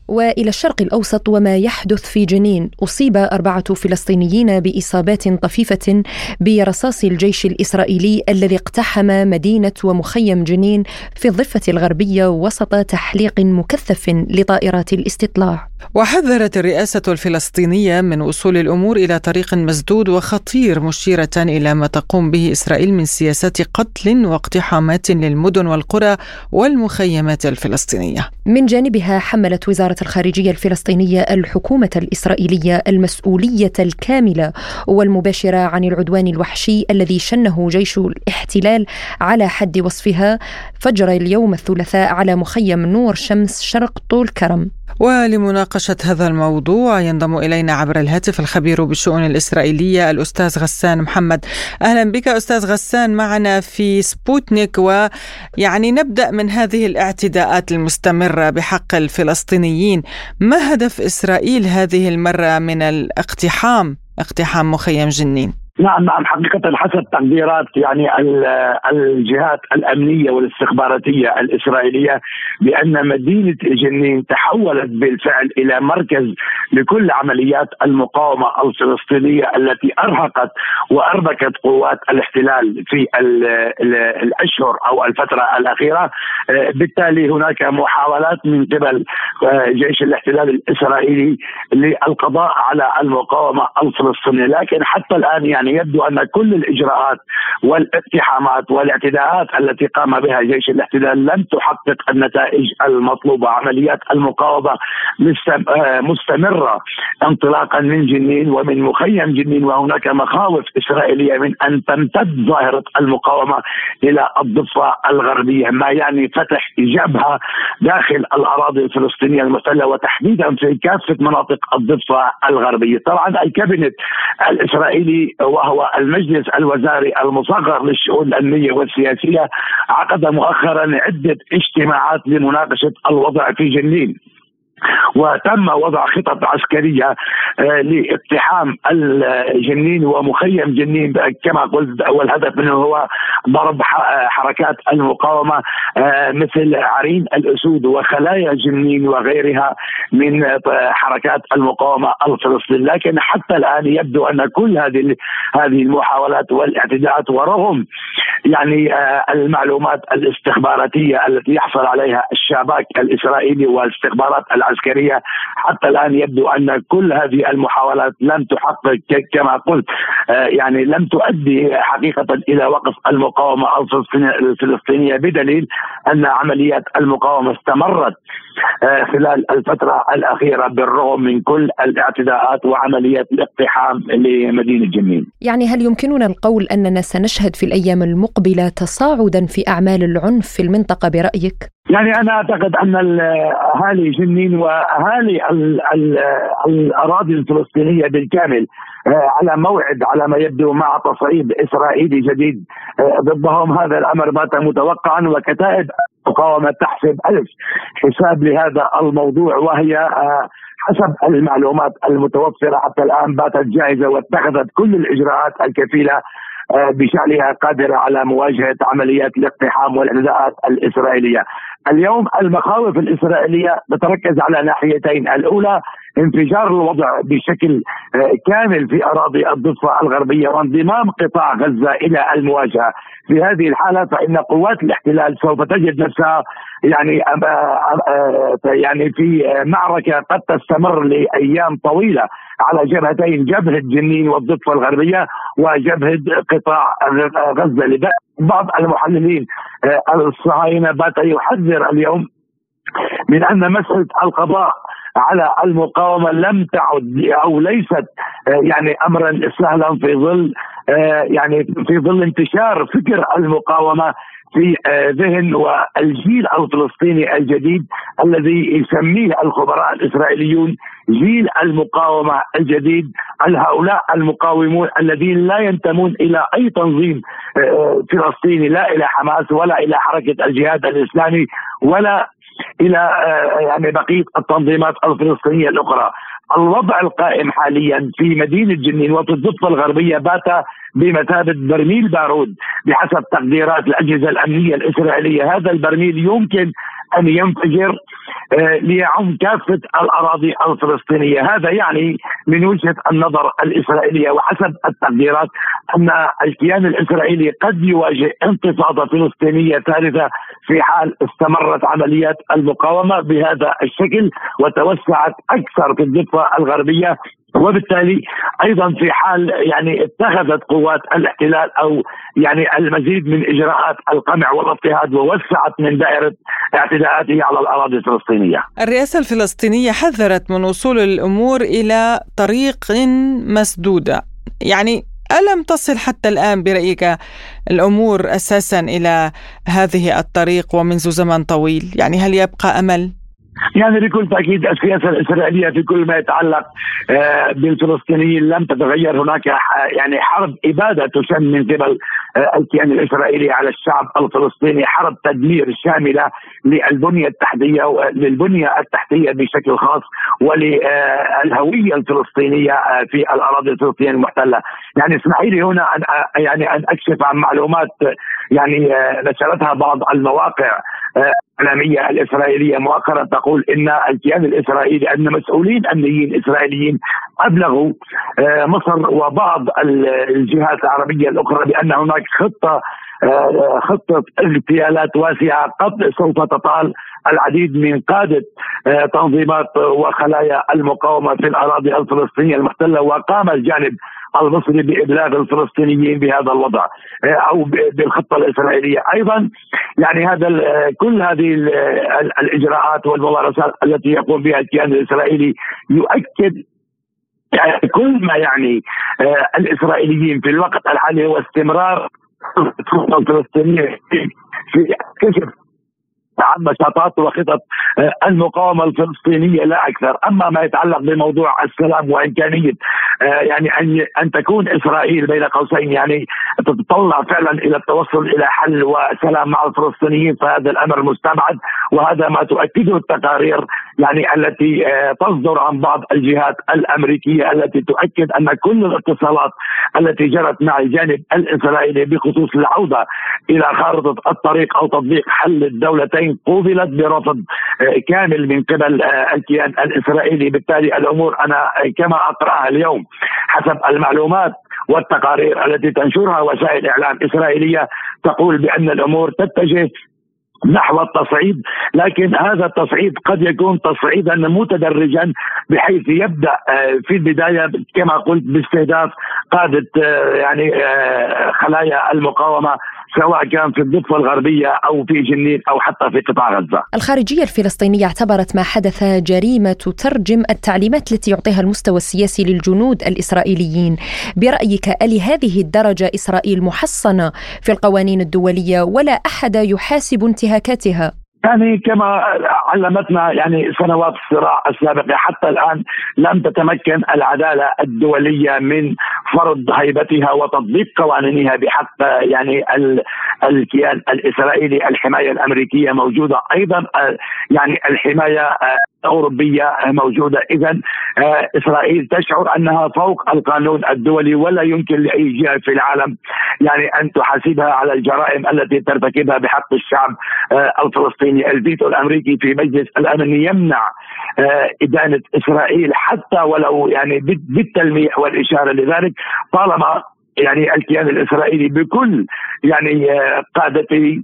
وإلى الشرق الأوسط وما يحدث في جنين أصيب أربعة فلسطينيين بإصابات طفيفة برصاص الجيش الإسرائيلي الذي اقتحم مدينة ومخيم جنين في الضفة الغربية وسط تحليق مكثف لطائرات الاستطلاع. وحذرت الرئاسة الفلسطينية من وصول الأمور إلى طريق مسدود وخطير مشيرة إلى ما تقوم به إسرائيل من سياسات قتل واقتحامات للمدن والقرى والمخيمات الفلسطينية. من جانبها حملت وزارة الخارجية الفلسطينية الحكومة الإسرائيلية المسؤولية الكاملة والمباشرة عن العدوان الوحشي الذي شنه جيش الاحتلال على حد وصفها فجر اليوم الثلاثاء على مخيم نور شمس شرق طول كرم ولمناقشة هذا الموضوع ينضم إلينا عبر الهاتف الخبير بالشؤون الإسرائيلية الأستاذ غسان محمد. أهلا بك أستاذ غسان معنا في سبوتنيك ويعني نبدأ من هذه الاعتداءات المستمرة بحق الفلسطينيين. ما هدف إسرائيل هذه المرة من الاقتحام اقتحام مخيم جنين؟ نعم نعم حقيقة حسب تقديرات يعني الجهات الأمنية والاستخباراتية الإسرائيلية بأن مدينة جنين تحولت بالفعل إلى مركز لكل عمليات المقاومة الفلسطينية التي أرهقت وأربكت قوات الاحتلال في الأشهر أو الفترة الأخيرة. بالتالي هناك محاولات من قبل جيش الاحتلال الإسرائيلي للقضاء على المقاومة الفلسطينية لكن حتى الآن يعني يعني يبدو أن كل الإجراءات والاقتحامات والاعتداءات التي قام بها جيش الاحتلال لن تحقق النتائج المطلوبة، عمليات المقاومة مستمرة انطلاقا من جنين ومن مخيم جنين وهناك مخاوف إسرائيلية من أن تمتد ظاهرة المقاومة إلى الضفة الغربية، ما يعني فتح جبهة داخل الأراضي الفلسطينية المحتلة وتحديدا في كافة مناطق الضفة الغربية، طبعا الكابينت الإسرائيلي وهو المجلس الوزاري المصغر للشؤون الأمنية والسياسية عقد مؤخرا عدة اجتماعات لمناقشة الوضع في جنين. وتم وضع خطط عسكرية آه، لاقتحام الجنين ومخيم جنين كما قلت والهدف منه هو ضرب حركات المقاومة آه، مثل عرين الأسود وخلايا جنين وغيرها من حركات المقاومة الفلسطينية. لكن حتى الآن يبدو أن كل هذه هذه المحاولات والاعتداءات ورغم يعني آه، المعلومات الاستخباراتية التي يحصل عليها الشباك الإسرائيلي والاستخبارات العسكرية حتى الآن يبدو أن كل هذه المحاولات لم تحقق كما قلت. آه، يعني لم تؤدي حقيقة إلى وقف المقاومة الفلسطينيه بدليل أن عمليات المقاومة استمرت. خلال الفترة الأخيرة بالرغم من كل الاعتداءات وعمليات الاقتحام لمدينة جنين. يعني هل يمكننا القول أننا سنشهد في الأيام المقبلة تصاعدا في أعمال العنف في المنطقة برأيك؟ يعني أنا أعتقد أن أهالي جنين وأهالي الأراضي الفلسطينية بالكامل آه، على موعد على ما يبدو مع تصعيد إسرائيلي جديد آه، ضدهم هذا الأمر بات متوقعا وكتائب المقاومه تحسب ألف حساب لهذا الموضوع وهي آه، حسب المعلومات المتوفرة حتى الآن باتت جاهزة واتخذت كل الإجراءات الكفيلة بشأنها قادرة على مواجهة عمليات الاقتحام والاعتداءات الإسرائيلية. اليوم المخاوف الإسرائيلية تتركز على ناحيتين، الأولى انفجار الوضع بشكل آه، كامل في أراضي الضفة الغربية وانضمام قطاع غزة إلى المواجهة، في هذه الحالة فإن قوات الاحتلال سوف تجد نفسها يعني يعني في معركة قد تستمر لأيام طويلة على جبهتين جبهة جنين والضفة الغربية وجبهة قطاع غزة. لذلك بعض المحللين آه، الصهاينة بات يحذر اليوم من أن مساله القضاء على المقاومة لم تعد أو ليست آه، يعني امرا سهلا في ظل آه، يعني في ظل انتشار فكر المقاومة في آه، ذهن والجيل الفلسطيني الجديد الذي يسميه الخبراء الإسرائيليون جيل المقاومة الجديد هؤلاء المقاومون الذين لا ينتمون إلى أي تنظيم فلسطيني لا إلى حماس ولا إلى حركة الجهاد الإسلامي ولا إلى آه، يعني بقية التنظيمات الفلسطينية الأخرى. الوضع القائم حاليا في مدينة جنين وفي الضفة الغربية بات بمثابة برميل بارود بحسب تقديرات الأجهزة الأمنية الإسرائيلية، هذا البرميل يمكن أن ينفجر آه، ليعم كافة الأراضي الفلسطينية، هذا يعني من وجهة النظر الإسرائيلية. وحسب التقديرات أن الكيان الإسرائيلي قد يواجه انتفاضة فلسطينية ثالثة في حال استمرت عمليات المقاومة بهذا الشكل وتوسعت أكثر في الضفه الغربية وبالتالي أيضا في حال يعني اتخذت قوات الاحتلال أو يعني المزيد من إجراءات القمع والاضطهاد ووسعت من دائرة اعتداءاته على الأراضي الفلسطينية. الرئاسة الفلسطينية حذرت من وصول الأمور إلى طريق مسدوده، يعني ألم تصل حتى الآن برأيك الأمور أساسا إلى هذه الطريق ومنذ زمن طويل يعني هل يبقى أمل؟ يعني بكل تأكيد السياسة الإسرائيلية في كل ما يتعلق آه، بالفلسطينيين لم تتغير. هناك يعني حرب إبادة تشن من قبل آه، الكيان الإسرائيلي على الشعب الفلسطيني حرب تدمير شاملة للبنية التحتية للبنية التحتية بشكل خاص وللهويه الفلسطينية آه، في الأراضي الفلسطينية المحتلة. يعني اسمحي لي هنا ان يعني أن أكشف عن معلومات يعني نشرتها بعض المواقع الاعلاميه الإسرائيلية مؤخرا تقول إن الكيان الإسرائيلي أن مسؤولين أمنيين إسرائيليين أبلغوا آه، مصر وبعض الجهات العربية الأخرى بأن هناك خطة آه، خطة اغتيالات واسعة قد سوف تطال. العديد من قادة آه، تنظيمات وخلايا المقاومة في الأراضي الفلسطينية المحتلة وقام الجانب المصري بإبلاغ الفلسطينيين بهذا الوضع آه، أو بالخطة الإسرائيلية. أيضا يعني هذا كل هذه الإجراءات والممارسات التي يقوم بها الكيان الإسرائيلي يؤكد يعني كل ما يعني الإسرائيليين في الوقت الحالي هو استمرار الفلسطينية في كشف عن نشاطات وخطط آه، المقاومة الفلسطينية لا أكثر، أما ما يتعلق بموضوع السلام وإمكانية آه، يعني أن أن تكون إسرائيل بين قوسين يعني تتطلع فعلا إلى التوصل إلى حل وسلام مع الفلسطينيين فهذا الأمر مستبعد. وهذا ما تؤكده التقارير يعني التي آه، تصدر عن بعض الجهات الأمريكية التي تؤكد أن كل الاتصالات التي جرت مع الجانب الإسرائيلي بخصوص العودة إلى خارطة الطريق أو تطبيق حل الدولتين قوبلت برفض آه، كامل من قبل آه، الكيان الإسرائيلي. بالتالي الأمور أنا كما أقرأها اليوم حسب المعلومات والتقارير التي تنشرها وسائل إعلام إسرائيلية تقول بأن الأمور تتجه نحو التصعيد لكن هذا التصعيد قد يكون تصعيدا متدرجا بحيث يبدأ آه، في البداية كما قلت باستهداف قادة آه، يعني آه، خلايا المقاومة سواء كان في الضفة الغربية أو في جنين أو حتى في قطاع غزة. الخارجية الفلسطينية اعتبرت ما حدث جريمة تترجم التعليمات التي يعطيها المستوى السياسي للجنود الإسرائيليين، برأيك الهذه الدرجة إسرائيل محصنة في القوانين الدولية ولا أحد يحاسب انتهاكاتها؟ يعني كما علمتنا يعني سنوات الصراع السابقه حتى الآن لم تتمكن العدالة الدولية من فرض هيبتها وتطبيق قوانينها بحق يعني الكيان الإسرائيلي. الحماية الأمريكية موجودة أيضا يعني الحماية أوروبية موجودة. إذا آه، إسرائيل تشعر أنها فوق القانون الدولي ولا يمكن لأي جهة في العالم يعني أن تحاسبها على الجرائم التي ترتكبها بحق الشعب آه، الفلسطيني. الفيتو الأمريكي في مجلس الأمن يمنع آه، إدانة إسرائيل حتى ولو يعني بالتلميح والإشارة لذلك طالما يعني الكيان الإسرائيلي بكل يعني آه، قادته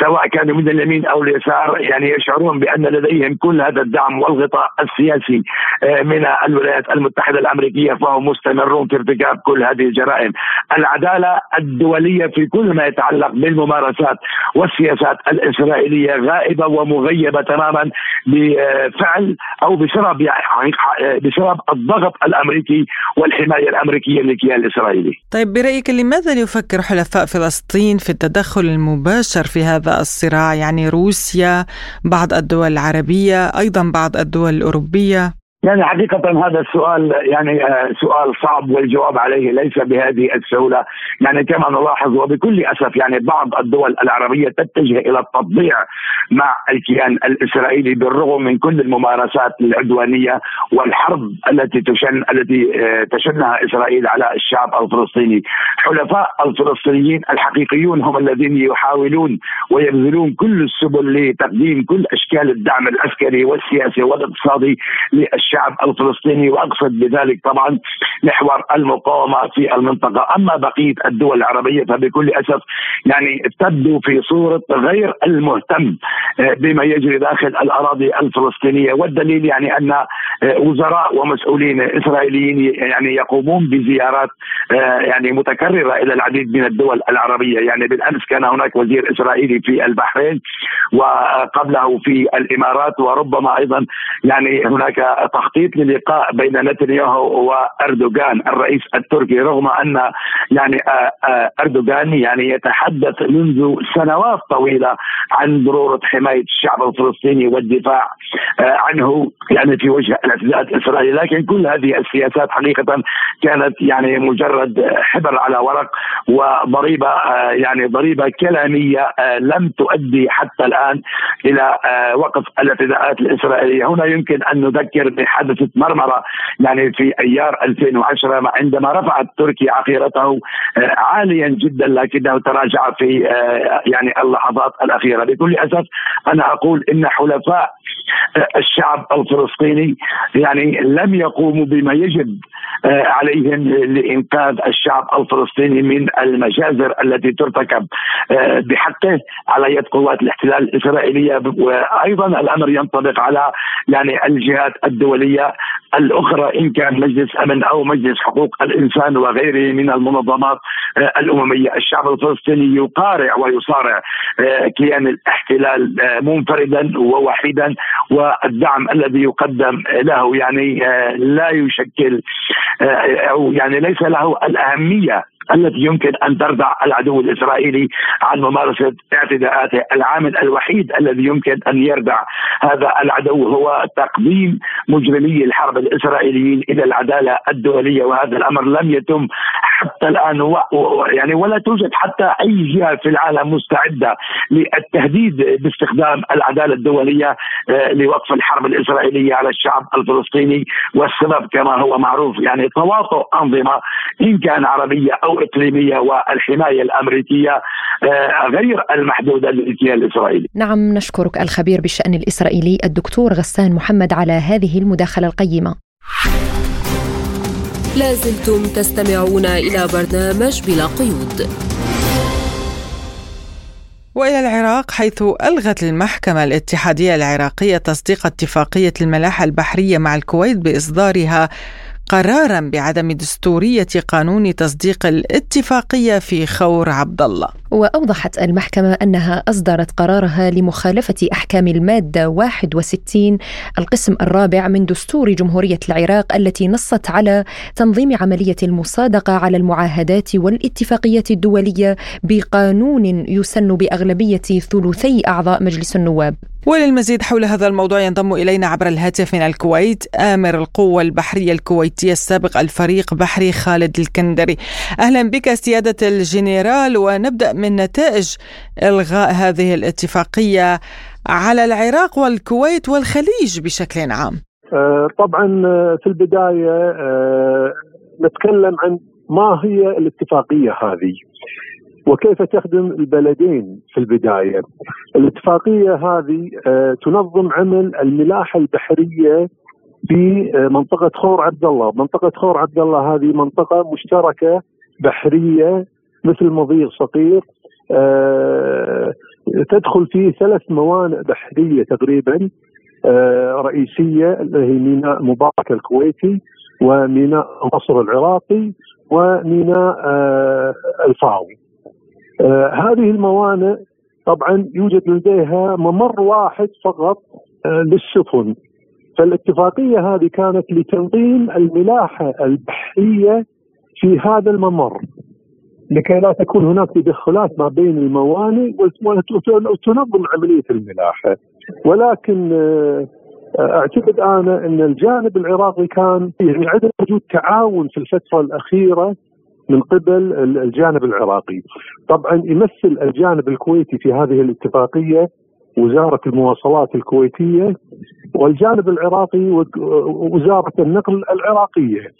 سواء كانوا من اليمين أو اليسار يعني يشعرون بأن لديهم كل هذا الدعم والغطاء السياسي آه، من الولايات المتحدة الأمريكية فهم مستمرون في ارتكاب كل هذه الجرائم. العدالة الدولية في كل ما يتعلق بالممارسات والسياسات الإسرائيلية غائبة ومغيبة تماما بفعل أو بسبب يعني بسبب الضغط الأمريكي والحماية الأمريكية للكيان الإسرائيلي. طيب برأيك لماذا يفكر حلفاء فلسطين في التدخل المباشر في هذا الصراع؟ يعني روسيا بعض الدول العربية أيضا بعض الدول الأوروبية. يعني حقيقة هذا السؤال يعني آه، سؤال صعب والجواب عليه ليس بهذه السهولة. يعني كما نلاحظ وبكل أسف يعني بعض الدول العربية تتجه إلى التطبيع مع الكيان الإسرائيلي بالرغم من كل الممارسات العدوانية والحرب التي تشن التي آه، تشنها إسرائيل على الشعب الفلسطيني. حلفاء الفلسطينيين الحقيقيون هم الذين يحاولون ويبذلون كل السبل لتقديم كل أشكال الدعم العسكري والسياسي والاقتصادي للشعب الشعب الفلسطيني وأقصد بذلك طبعا محور المقاومة في المنطقة، أما بقية الدول العربية فبكل أسف يعني تبدو في صورة غير المهتم آه، بما يجري داخل الأراضي الفلسطينية. والدليل يعني أن آه، وزراء ومسؤولين إسرائيليين يعني يقومون بزيارات آه، يعني متكررة إلى العديد من الدول العربية، يعني بالأمس كان هناك وزير إسرائيلي في البحرين وقبله في الإمارات وربما أيضا يعني هناك تخطيط للقاء بين نتنياهو وأردوغان. الرئيس التركي رغم أن يعني آه، آه، أردوغان يعني يتحدث منذ سنوات طويلة عن ضرورة حماية الشعب الفلسطيني والدفاع آه، عنه يعني في وجه الاعتداءات الإسرائيلية. لكن كل هذه السياسات حقيقة كانت يعني مجرد حبر على ورق وضريبة يعني ضريبة كلامية لم تؤدي حتى الآن إلى وقف الاعتداءات الإسرائيلية. هنا يمكن أن نذكر حدثت مرمرة يعني في أيار 2010 عندما رفعت تركيا عقيرته آه، عاليا جدا لكنه تراجع في آه، يعني اللحظات الأخيرة. بكل أسف أنا أقول إن حلفاء آه، الشعب الفلسطيني يعني لم يقوموا بما يجب عليهم لإنقاذ الشعب الفلسطيني من المجازر التي ترتكب بحقه على يد قوات الاحتلال الإسرائيلية. وأيضا الأمر ينطبق على يعني الجهات الدولية. الأخرى إن كان مجلس أمن أو مجلس حقوق الإنسان وغيره من المنظمات آه، الأممية، الشعب الفلسطيني يقارع ويصارع آه، كيان الاحتلال آه، منفردا ووحيدا والدعم الذي يقدم له يعني لا يشكل أو يعني ليس له الأهمية التي يمكن أن تردع العدو الإسرائيلي عن ممارسة اعتداءاته، العامل الوحيد الذي يمكن أن يردع هذا العدو هو تقديم مجرمي الحرب الإسرائيليين إلى العدالة الدولية وهذا الأمر لم يتم حتى الآن و... يعني ولا توجد حتى أي جهة في العالم مستعدة للتهديد باستخدام العدالة الدولية آه، لوقف الحرب الإسرائيلية على الشعب الفلسطيني. والسبب كما هو معروف يعني تواطؤ أنظمة إن كان عربية أو اقليميه والحماية الأمريكية آه، غير المحدودة للاجتيال الإسرائيلي. نعم نشكرك الخبير بالشأن الإسرائيلي الدكتور غسان محمد على هذه المداخلة القيمة. لازلتم تستمعون إلى برنامج بلا قيود وإلى العراق حيث ألغت المحكمة الاتحادية العراقية تصديق اتفاقية الملاحة البحرية مع الكويت بإصدارها قرارا بعدم دستورية قانون تصديق الاتفاقية في خور عبد الله. وأوضحت المحكمة أنها أصدرت قرارها لمخالفة أحكام المادة 61 القسم الرابع من دستور جمهورية العراق التي نصت على تنظيم عملية المصادقة على المعاهدات والاتفاقيات الدولية بقانون يسن بأغلبية ثلثي أعضاء مجلس النواب. وللمزيد حول هذا الموضوع ينضم إلينا عبر الهاتف من الكويت آمر القوة البحرية الكويتية السابق الفريق بحري خالد الكندري. أهلا بك سيادة الجنرال ونبدأ من نتائج إلغاء هذه الاتفاقية على العراق والكويت والخليج بشكل عام. آه، طبعا آه، في البداية آه، نتكلم عن ما هي الاتفاقية هذه. وكيف تخدم البلدين في البداية. الاتفاقية هذه تنظم عمل الملاحة البحرية في منطقة خور عبد الله، منطقة خور عبد الله هذه منطقة مشتركة بحرية مثل مضيق صغير آه، تدخل فيه ثلاث موانئ بحرية تقريبا آه، رئيسية اللي هي ميناء مبارك الكويتي وميناء مصر العراقي وميناء آه، الفاو. هذه الموانئ طبعا يوجد لديها ممر واحد فقط للسفن فالاتفاقية هذه كانت لتنظيم الملاحة البحرية في هذا الممر لكي لا تكون هناك تدخلات ما بين الموانئ وتنظم عملية الملاحة. ولكن آه، أعتقد أنا إن الجانب العراقي كان يعني عدم وجود تعاون في الفترة الأخيرة من قبل الجانب العراقي. طبعا يمثل الجانب الكويتي في هذه الاتفاقية وزارة المواصلات الكويتية والجانب العراقي وزارة النقل العراقية.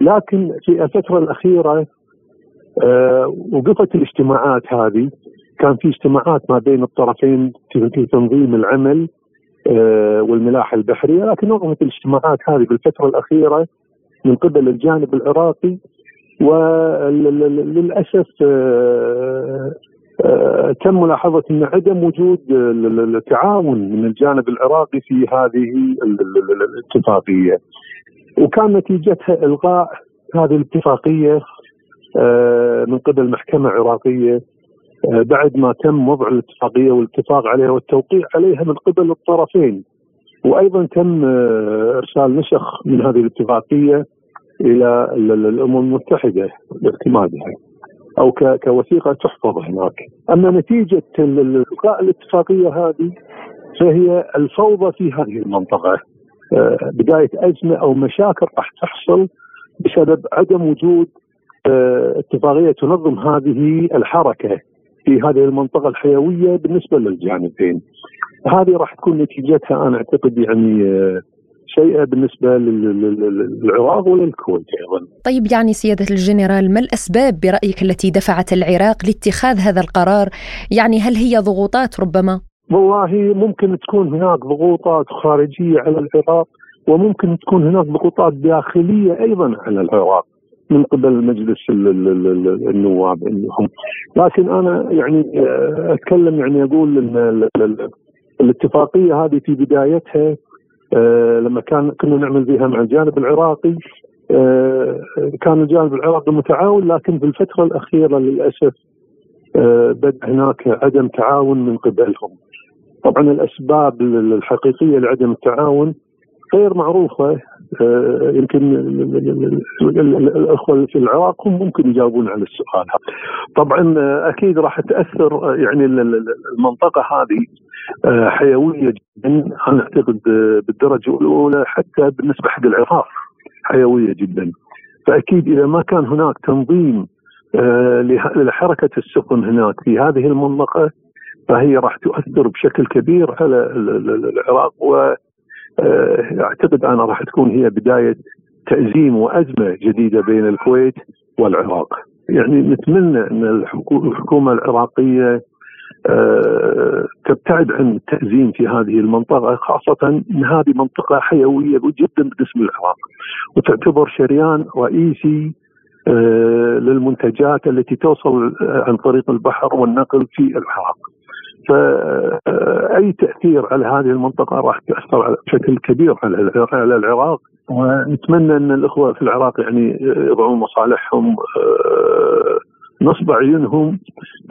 لكن في الفترة الأخيرة آه، وقفت الاجتماعات هذه كان في اجتماعات ما بين الطرفين في تنظيم العمل آه، والملاحة البحرية لكن وقفت الاجتماعات هذه بالفترة الأخيرة من قبل الجانب العراقي وللأسف آه، تم ملاحظة أن عدم وجود التعاون من الجانب العراقي في هذه الاتفاقية. وكان نتيجتها إلغاء هذه الاتفاقية آه، من قبل محكمة عراقية آه، بعد ما تم وضع الاتفاقية والاتفاق عليها والتوقيع عليها من قبل الطرفين. وأيضا تم آه، إرسال نسخ من هذه الاتفاقية إلى الأمم المتحدة لاعتمادها أو كوثيقة تحفظ هناك أما نتيجة إلغاء الاتفاقية هذه فهي الفوضى في هذه المنطقة بداية أزمة أو مشاكل راح تحصل بسبب عدم وجود آه، اتفاقية تنظم هذه الحركة في هذه المنطقة الحيوية بالنسبة للجانبين. هذه راح تكون نتيجتها أنا أعتقد يعني سيئه بالنسبة للعراق وللكويت أيضا. طيب يعني سيادة الجنرال ما الأسباب برأيك التي دفعت العراق لاتخاذ هذا القرار؟ يعني هل هي ضغوطات ربما؟ والله ممكن تكون هناك ضغوطات خارجية على العراق وممكن تكون هناك ضغوطات داخلية أيضا على العراق. من قبل مجلس النواب إنهم لكن أنا يعني أتكلم يعني أقول إن الاتفاقية هذه في بدايتها لما كان كنا نعمل فيها مع الجانب العراقي آه، كان الجانب العراقي متعاون لكن في الفترة الأخيرة للأسف بدأ هناك عدم تعاون من قبلهم. طبعا الأسباب الحقيقية لعدم التعاون غير معروفة آه، يمكن الاخوه في العراق هم ممكن يجاوبون على السؤال هذا. طبعا أكيد راح تاثر يعني المنطقة هذه حيويه جدا أنا اعتقد بالدرجه الاولى حتى بالنسبة حق العراق حيويه جدا. فاكيد اذا ما كان هناك تنظيم لحركه السفن هناك في هذه المنطقة فهي راح تؤثر بشكل كبير على العراق واعتقد أنا راح تكون هي بداية تأزيم وأزمة جديدة بين الكويت والعراق. يعني نتمنى أن الحكومة العراقية آه، تبتعد عن التأزيم في هذه المنطقة خاصة أن هذه منطقة حيوية جدا بالنسبة للعراق وتعتبر شريان رئيسي آه، للمنتجات التي توصل عن طريق البحر والنقل في العراق فأي تأثير على هذه المنطقة راح تأثر بشكل كبير على العراق. ونتمنى أن الأخوة في العراق يعني يضعون مصالحهم آه، نصب عيونهم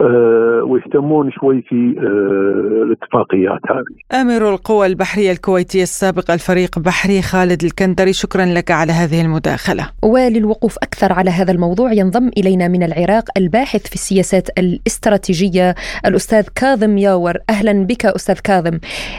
آه، ويهتمون شوي في آه، الاتفاقيات هذه. أمير القوى البحرية الكويتيه السابق الفريق بحري خالد الكندري شكرا لك على هذه المداخلة. وللوقوف أكثر على هذا الموضوع ينضم إلينا من العراق الباحث في السياسات الاستراتيجية الأستاذ كاظم ياور أهلا بك أستاذ كاظم.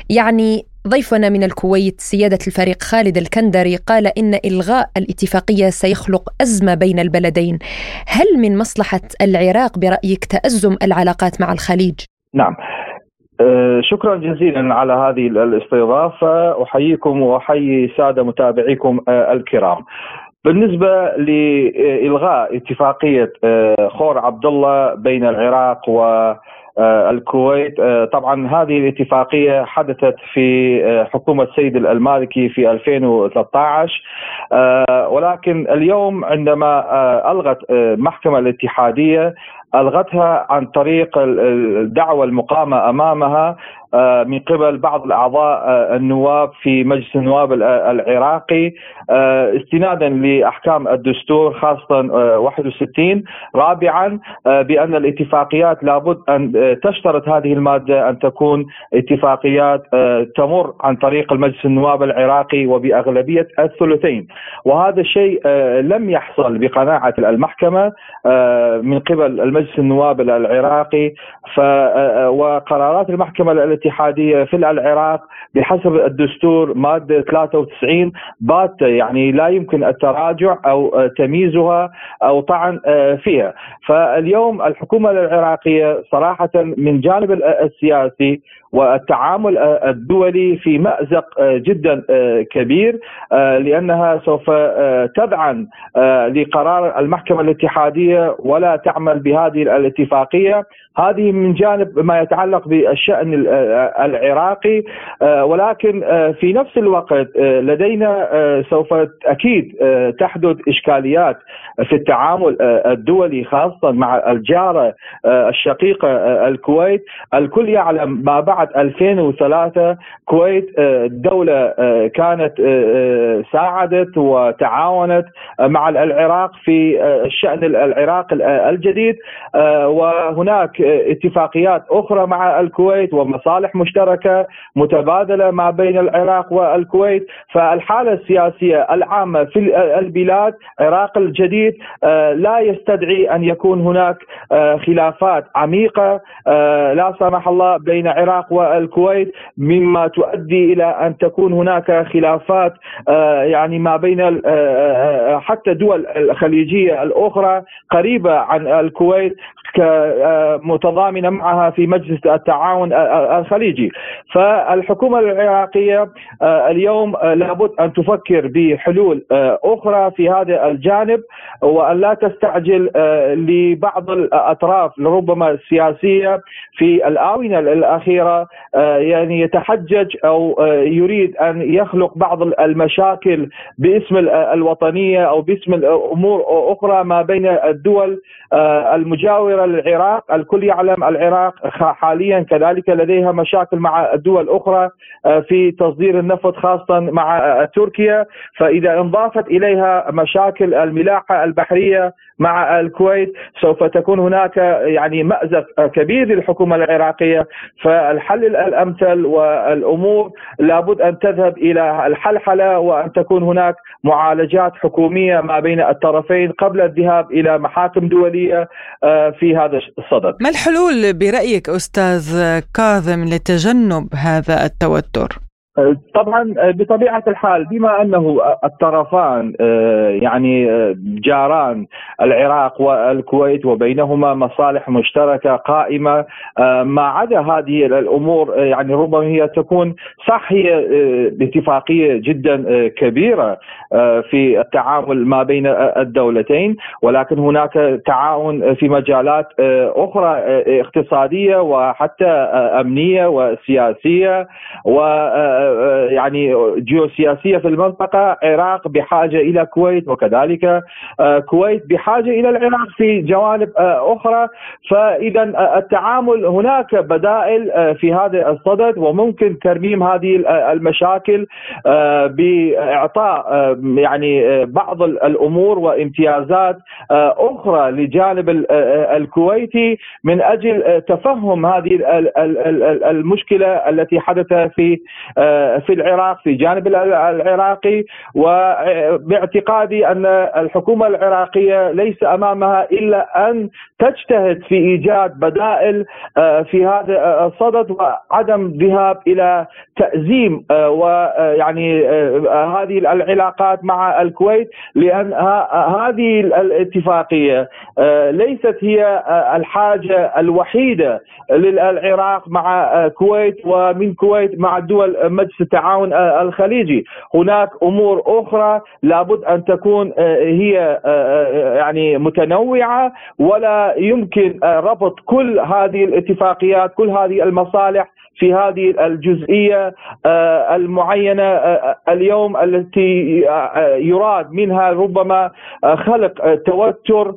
يعني ضيفنا من الكويت سيادة الفريق خالد الكندري قال إن إلغاء الاتفاقية سيخلق أزمة بين البلدين. هل من مصلحة العراق برأيك تأزم العلاقات مع الخليج؟ نعم. أه، شكرا جزيلا على هذه الاستضافة. أحييكم وأحيي سادة متابعيكم أه، الكرام. بالنسبة لإلغاء اتفاقية أه، خور عبد الله بين العراق و الكويت. آه، طبعا هذه الاتفاقية حدثت في آه، حكومة سيد المالكي في 2013 ولكن اليوم عندما ألغت المحكمة الاتحادية ألغتها عن طريق الدعوة المقامة أمامها آه، من قبل بعض الأعضاء آه، النواب في مجلس النواب العراقي. آه، استنادا لأحكام الدستور خاصة 61 رابعا بأن الاتفاقيات لابد أن تشترط هذه المادة أن تكون اتفاقيات تمر عن طريق المجلس النواب العراقي وبأغلبية الثلثين. وهذا الشيء لم يحصل بقناعة المحكمة من قبل المجلس النواب العراقي ف وقرارات المحكمة الاتحادية في العراق بحسب الدستور مادة 93 باته يعني لا يمكن التراجع أو تمييزها أو طعن فيها. فاليوم الحكومة العراقية صراحة من جانب السياسي والتعامل الدولي في مأزق جدا كبير لأنها سوف تدعم لقرار المحكمة الاتحادية ولا تعمل بهذه الاتفاقية هذه من جانب ما يتعلق بالشأن العراقي. ولكن في نفس الوقت لدينا سوف أكيد تحدث إشكاليات في التعامل الدولي خاصة مع الجارة الشقيقة الكويت. الكل يعلم ما بعد 2003 كويت دولة كانت ساعدت وتعاونت مع العراق في الشان العراق الجديد. وهناك اتفاقيات أخرى مع الكويت ومصالح مشتركة متبادلة ما بين العراق والكويت. فالحالة السياسية العامة في البلاد العراق الجديد آه، لا يستدعي أن يكون هناك آه، خلافات عميقة آه، لا سمح الله بين العراق والكويت مما تؤدي إلى أن تكون هناك خلافات يعني ما بين حتى دول الخليجية الأخرى قريبة عن الكويت. متضامنة معها في مجلس التعاون الخليجي. فالحكومة العراقية اليوم لابد أن تفكر بحلول أخرى في هذا الجانب وأن لا تستعجل لبعض الأطراف ربما السياسية في الآونة الأخيرة يعني يتحجج أو يريد أن يخلق بعض المشاكل باسم الوطنية أو باسم الأمور أخرى ما بين الدول المجاورة خطيره للعراق، الكل يعلم العراق حاليا كذلك لديها مشاكل مع الدول الأخرى في تصدير النفط خاصه مع تركيا، فإذا انضافت إليها مشاكل الملاحة البحرية مع الكويت سوف تكون هناك يعني مأزق كبير للحكومة العراقية فالحل الأمثل والأمور لابد أن تذهب إلى الحلحلة وأن تكون هناك معالجات حكومية ما بين الطرفين قبل الذهاب إلى محاكم دولية آه، في هذا الصدد. ما الحلول برأيك أستاذ كاظم لتجنب هذا التوتر؟ طبعا بطبيعة الحال بما أنه الطرفان آه، يعني آه، جاران العراق والكويت وبينهما مصالح مشتركة قائمة آه، ما عدا هذه الأمور يعني ربما هي تكون صح هي اتفاقية جدا كبيرة في التعامل ما بين الدولتين ولكن هناك تعاون في مجالات أخرى اقتصادية وحتى أمنية وسياسية و يعني جيوسياسية في المنطقة العراق بحاجة إلى الكويت وكذلك آه، بحاجة إلى العراق في جوانب آه، أخرى. فإذا آه، التعامل هناك بدائل في هذا الصدد وممكن ترميم هذه المشاكل بإعطاء يعني بعض الأمور وامتيازات أخرى لجانب الكويتي من أجل تفهم هذه المشكلة التي حدثت في في العراق في جانب العراقي وباعتقادي أن الحكومة العراقية ليس أمامها إلا أن تجتهد في إيجاد بدائل آه، في هذا الصدد وعدم ذهاب إلى تأزيم آه، ويعني آه، هذه العلاقات مع الكويت لأن هذه الاتفاقية ليست هي الحاجة الوحيدة للعراق مع الكويت ومن الكويت مع الدول مجلس التعاون الخليجي. هناك أمور أخرى لابد أن تكون هي يعني متنوعة ولا يمكن ربط كل هذه الاتفاقيات كل هذه المصالح في هذه الجزئية آه، المعينة آه، اليوم التي آه، يراد منها ربما خلق توتر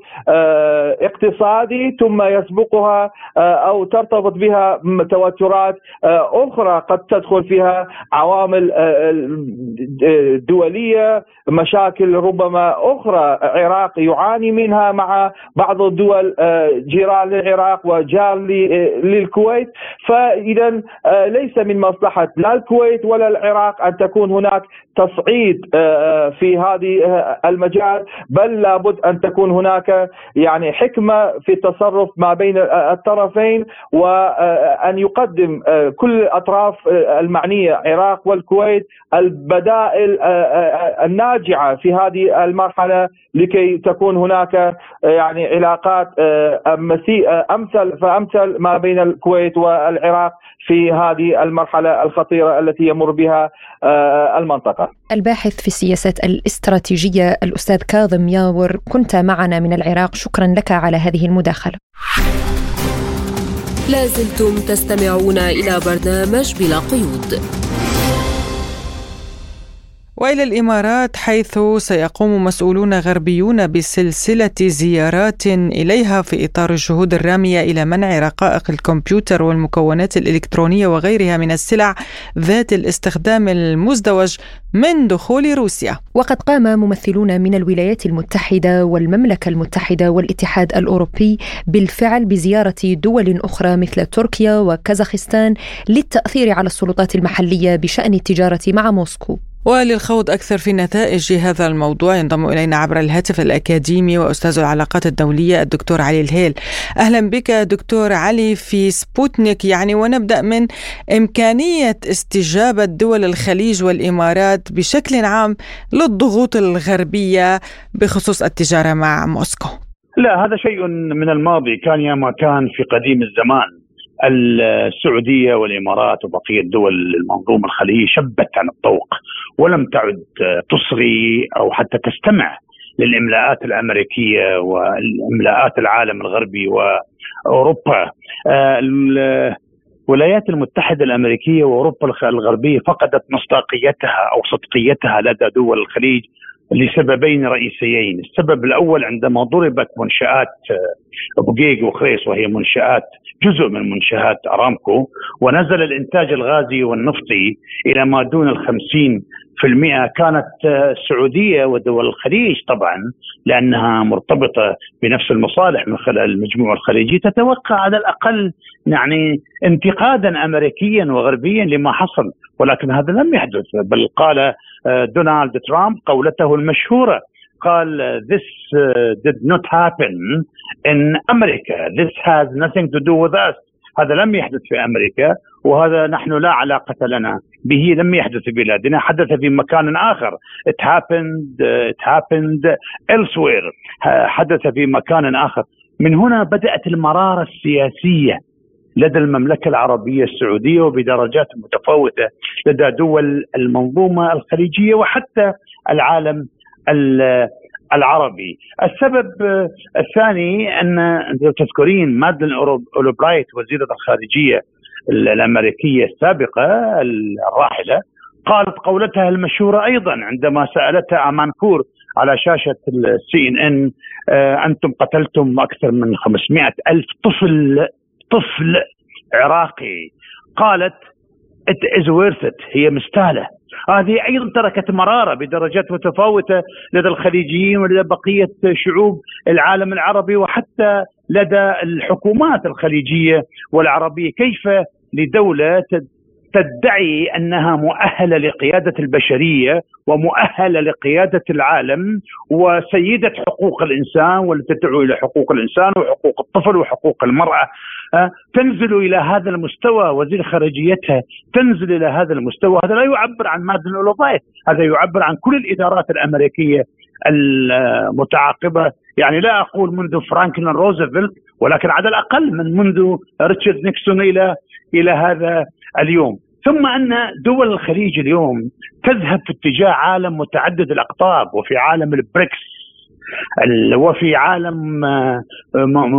اقتصادي ثم يسبقها أو ترتبط بها توترات أخرى قد تدخل فيها عوامل دولية مشاكل ربما أخرى. العراق يعاني منها مع بعض الدول جيران للعراق وجار للكويت. فاذا آه، ليس من مصلحة لا الكويت ولا العراق أن تكون هناك تصعيد آه، في هذه آه، المجال بل لابد أن تكون هناك يعني حكمة في التصرف ما بين الطرفين وأن يقدم كل الأطراف المعنية العراق والكويت البدائل الناجعة في هذه المرحلة لكي تكون هناك يعني علاقات أمثل فأمثل ما بين الكويت والعراق في هذه المرحلة الخطيرة التي يمر بها آه، المنطقة. الباحث في السياسات الاستراتيجية الأستاذ كاظم ياور كنت معنا من العراق شكرا لك على هذه المداخلة. لازلتم تستمعون إلى برنامج بلا قيود. وإلى الإمارات حيث سيقوم مسؤولون غربيون بسلسلة زيارات إليها في إطار الجهود الرامية إلى منع رقائق الكمبيوتر والمكونات الإلكترونية وغيرها من السلع ذات الاستخدام المزدوج من دخول روسيا. وقد قام ممثلون من الولايات المتحدة والمملكة المتحدة والاتحاد الأوروبي بالفعل بزيارة دول أخرى مثل تركيا وكازاخستان للتأثير على السلطات المحلية بشأن التجارة مع موسكو. وللخوض أكثر في نتائج هذا الموضوع ينضم إلينا عبر الهاتف الأكاديمي وأستاذ العلاقات الدولية الدكتور علي الهيل. أهلا بك دكتور علي في سبوتنيك. يعني ونبدأ من إمكانية استجابة دول الخليج والإمارات بشكل عام للضغوط الغربية بخصوص التجارة مع موسكو. لا هذا شيء من الماضي. كان يا ما كان في قديم الزمان. السعودية والإمارات وبقية دول المنظومة الخليجية شبت عن الطوق ولم تعد تصغي أو حتى تستمع للإملاءات الأمريكية واملاءات العالم الغربي وأوروبا. الولايات المتحدة الأمريكية وأوروبا الغربية فقدت مصداقيتها أو صدقيتها لدى دول الخليج لسببين رئيسيين، السبب الأول عندما ضربت منشآت بقيق وخريص وهي منشآت جزء من منشآت أرامكو ونزل الإنتاج الغازي والنفطي إلى ما دون الخمسين في المئة. كانت السعودية ودول الخليج طبعا لأنها مرتبطة بنفس المصالح من خلال المجموع الخليجي تتوقع على الأقل يعني انتقادا أمريكيا وغربيا لما حصل. ولكن هذا لم يحدث بل قال آه، دونالد ترامب قولته المشهورة قال this uh, did not happen in America. This has nothing to do with us. هذا لم يحدث في أمريكا وهذا نحن لا علاقة لنا به. لم يحدث في بلادنا. حدث في مكان آخر. It happened it happened elsewhere. حدث في مكان آخر. من هنا بدأت المرارة السياسية لدى المملكة العربية السعودية وبدرجات متفاوتة لدى دول المنظومة الخليجية وحتى العالم العربي. السبب الثاني أن تذكرين مادلين اولبرايت وزيرة الخارجية الأمريكية السابقة الراحلة قالت قولتها المشهورة أيضا عندما سألتها امانبور على شاشة ال CNN أنتم قتلتم أكثر من 500 ألف طفل طفل عراقي. قالت it is worth it. هي مستاهلة. هذه أيضا تركت مرارة بدرجات متفاوتة لدى الخليجيين ولدى بقية شعوب العالم العربي وحتى لدى الحكومات الخليجية والعربية. كيف لدولة تدعي أنها مؤهلة لقيادة البشرية ومؤهلة لقيادة العالم وسيدة حقوق الإنسان والتي تدعو إلى حقوق الإنسان وحقوق الطفل وحقوق المرأة. تنزل إلى هذا المستوى وزير خارجيتها تنزل إلى هذا المستوى. هذا لا يعبر عن مادلين اولبرايت هذا يعبر عن كل الإدارات الأمريكية المتعاقبة. يعني لا أقول منذ فرانكلين روزفلت ولكن على الأقل من منذ ريتشارد نيكسون إلى إلى هذا اليوم. ثم أن دول الخليج اليوم تذهب في اتجاه عالم متعدد الأقطاب وفي عالم البريكس. وفي عالم آه،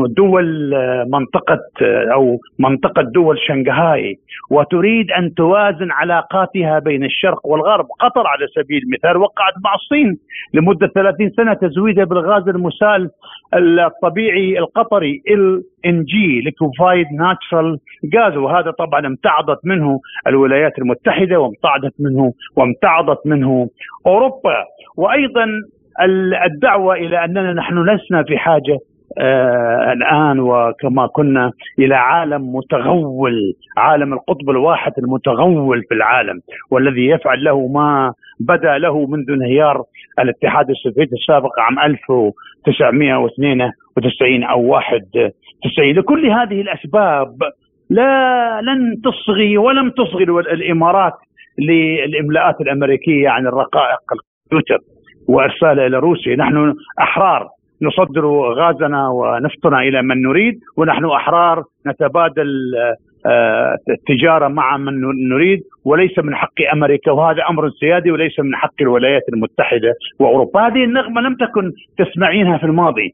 دول آه، منطقة آه، أو منطقة دول شنغهاي وتريد أن توازن علاقاتها بين الشرق والغرب. قطر على سبيل المثال وقعت مع الصين لمدة 30 سنة تزويدها بالغاز المسال الطبيعي القطري LNG liquefied natural غاز. وهذا طبعا امتعضت منه الولايات المتحدة وامتعضت منه وامتعضت منه أوروبا. وأيضا الدعوة إلى أننا نحن لسنا في حاجة آه الآن وكما كنا إلى عالم متغول عالم القطب الواحد المتغول في العالم والذي يفعل له ما بدا له منذ انهيار الاتحاد السوفيتي السابق عام 1992 أو 91 لكل هذه الأسباب لا لن تصغي ولم تصغي الإمارات للإملاءات الأمريكية عن الرقائق الكمبيوتر. وارسالها إلى روسيا نحن أحرار نصدر غازنا ونفطنا إلى من نريد ونحن أحرار نتبادل آه، التجاره مع من نريد وليس من حق أمريكا وهذا أمر سيادي وليس من حق الولايات المتحدة وأوروبا، هذه النغمة لم تكن تسمعينها في الماضي.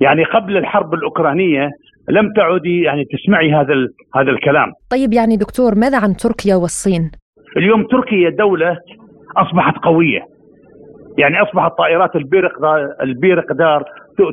يعني قبل الحرب الأوكرانية لم تعودي يعني تسمعي هذا هذا الكلام. طيب يعني دكتور ماذا عن تركيا والصين؟ اليوم تركيا دولة أصبحت قوية يعني اصبحت طائرات البيرق البيرق دار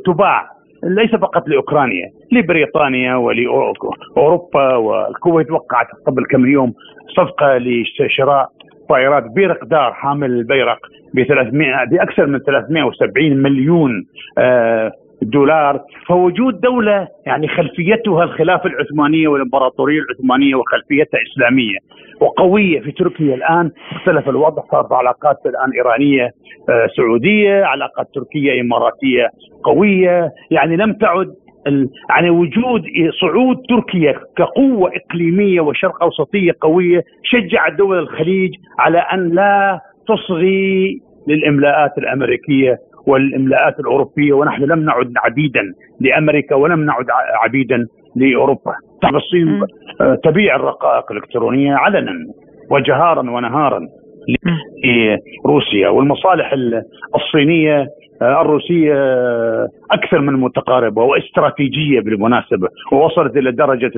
تباع ليس فقط لأوكرانيا لبريطانيا ولأوروبا والكويت وقعت قبل كم يوم صفقة لشراء طائرات بيرق دار حامل البيرق ب 300 بأكثر من 370 مليون آه، دولار فوجود دولة يعني خلفيتها الخلافة العثمانية والإمبراطورية العثمانية وخلفيتها إسلامية وقوية في تركيا الآن. اختلف الوضع صارت علاقات الآن إيرانية آه، سعودية علاقات تركية إماراتية قوية. يعني لم تعد يعني وجود صعود تركيا كقوة إقليمية وشرق أوسطية قوية شجع دول الخليج على أن لا تصغي للإملاءات الأمريكية والاملاءات الاوروبيه ونحن لم نعد عبيدا لامريكا ولم نعد عبيدا لاوروبا. الصين آه، تبيع الرقائق الإلكترونية علنا وجهارا ونهارا لروسيا والمصالح الصينية آه، الروسية آه، أكثر من متقاربة واستراتيجية بالمناسبة ووصلت إلى درجة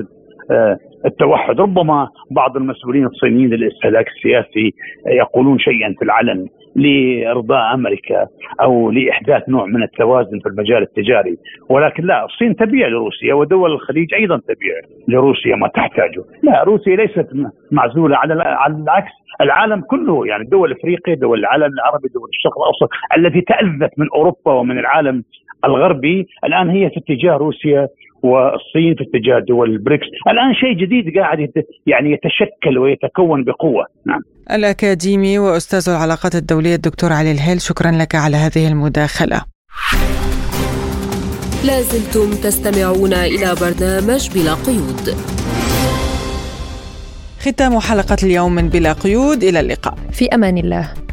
التوحد. ربما بعض المسؤولين الصينيين للاستهلاك السياسي يقولون شيئا في العلن. لأرضاء أمريكا أو لإحداث نوع من التوازن في المجال التجاري. ولكن لا الصين تبيع لروسيا ودول الخليج أيضا تبيع لروسيا ما تحتاجه. لا روسيا ليست معزولة على على العكس. العالم كله يعني دول إفريقيا دول العالم العربي دول الشرق الأوسط التي تأذت من أوروبا ومن العالم الغربي الآن هي في اتجاه روسيا والصين في اتجاه دول البريكس. الآن شيء جديد قاعد يعني يتشكل ويتكون بقوة. نعم. الأكاديمي وأستاذ العلاقات الدولية الدكتور علي الهيل شكرا لك على هذه المداخلة. لازلتم تستمعون إلى برنامج بلا قيود. ختام حلقة اليوم من بلا قيود. إلى اللقاء. في أمان الله.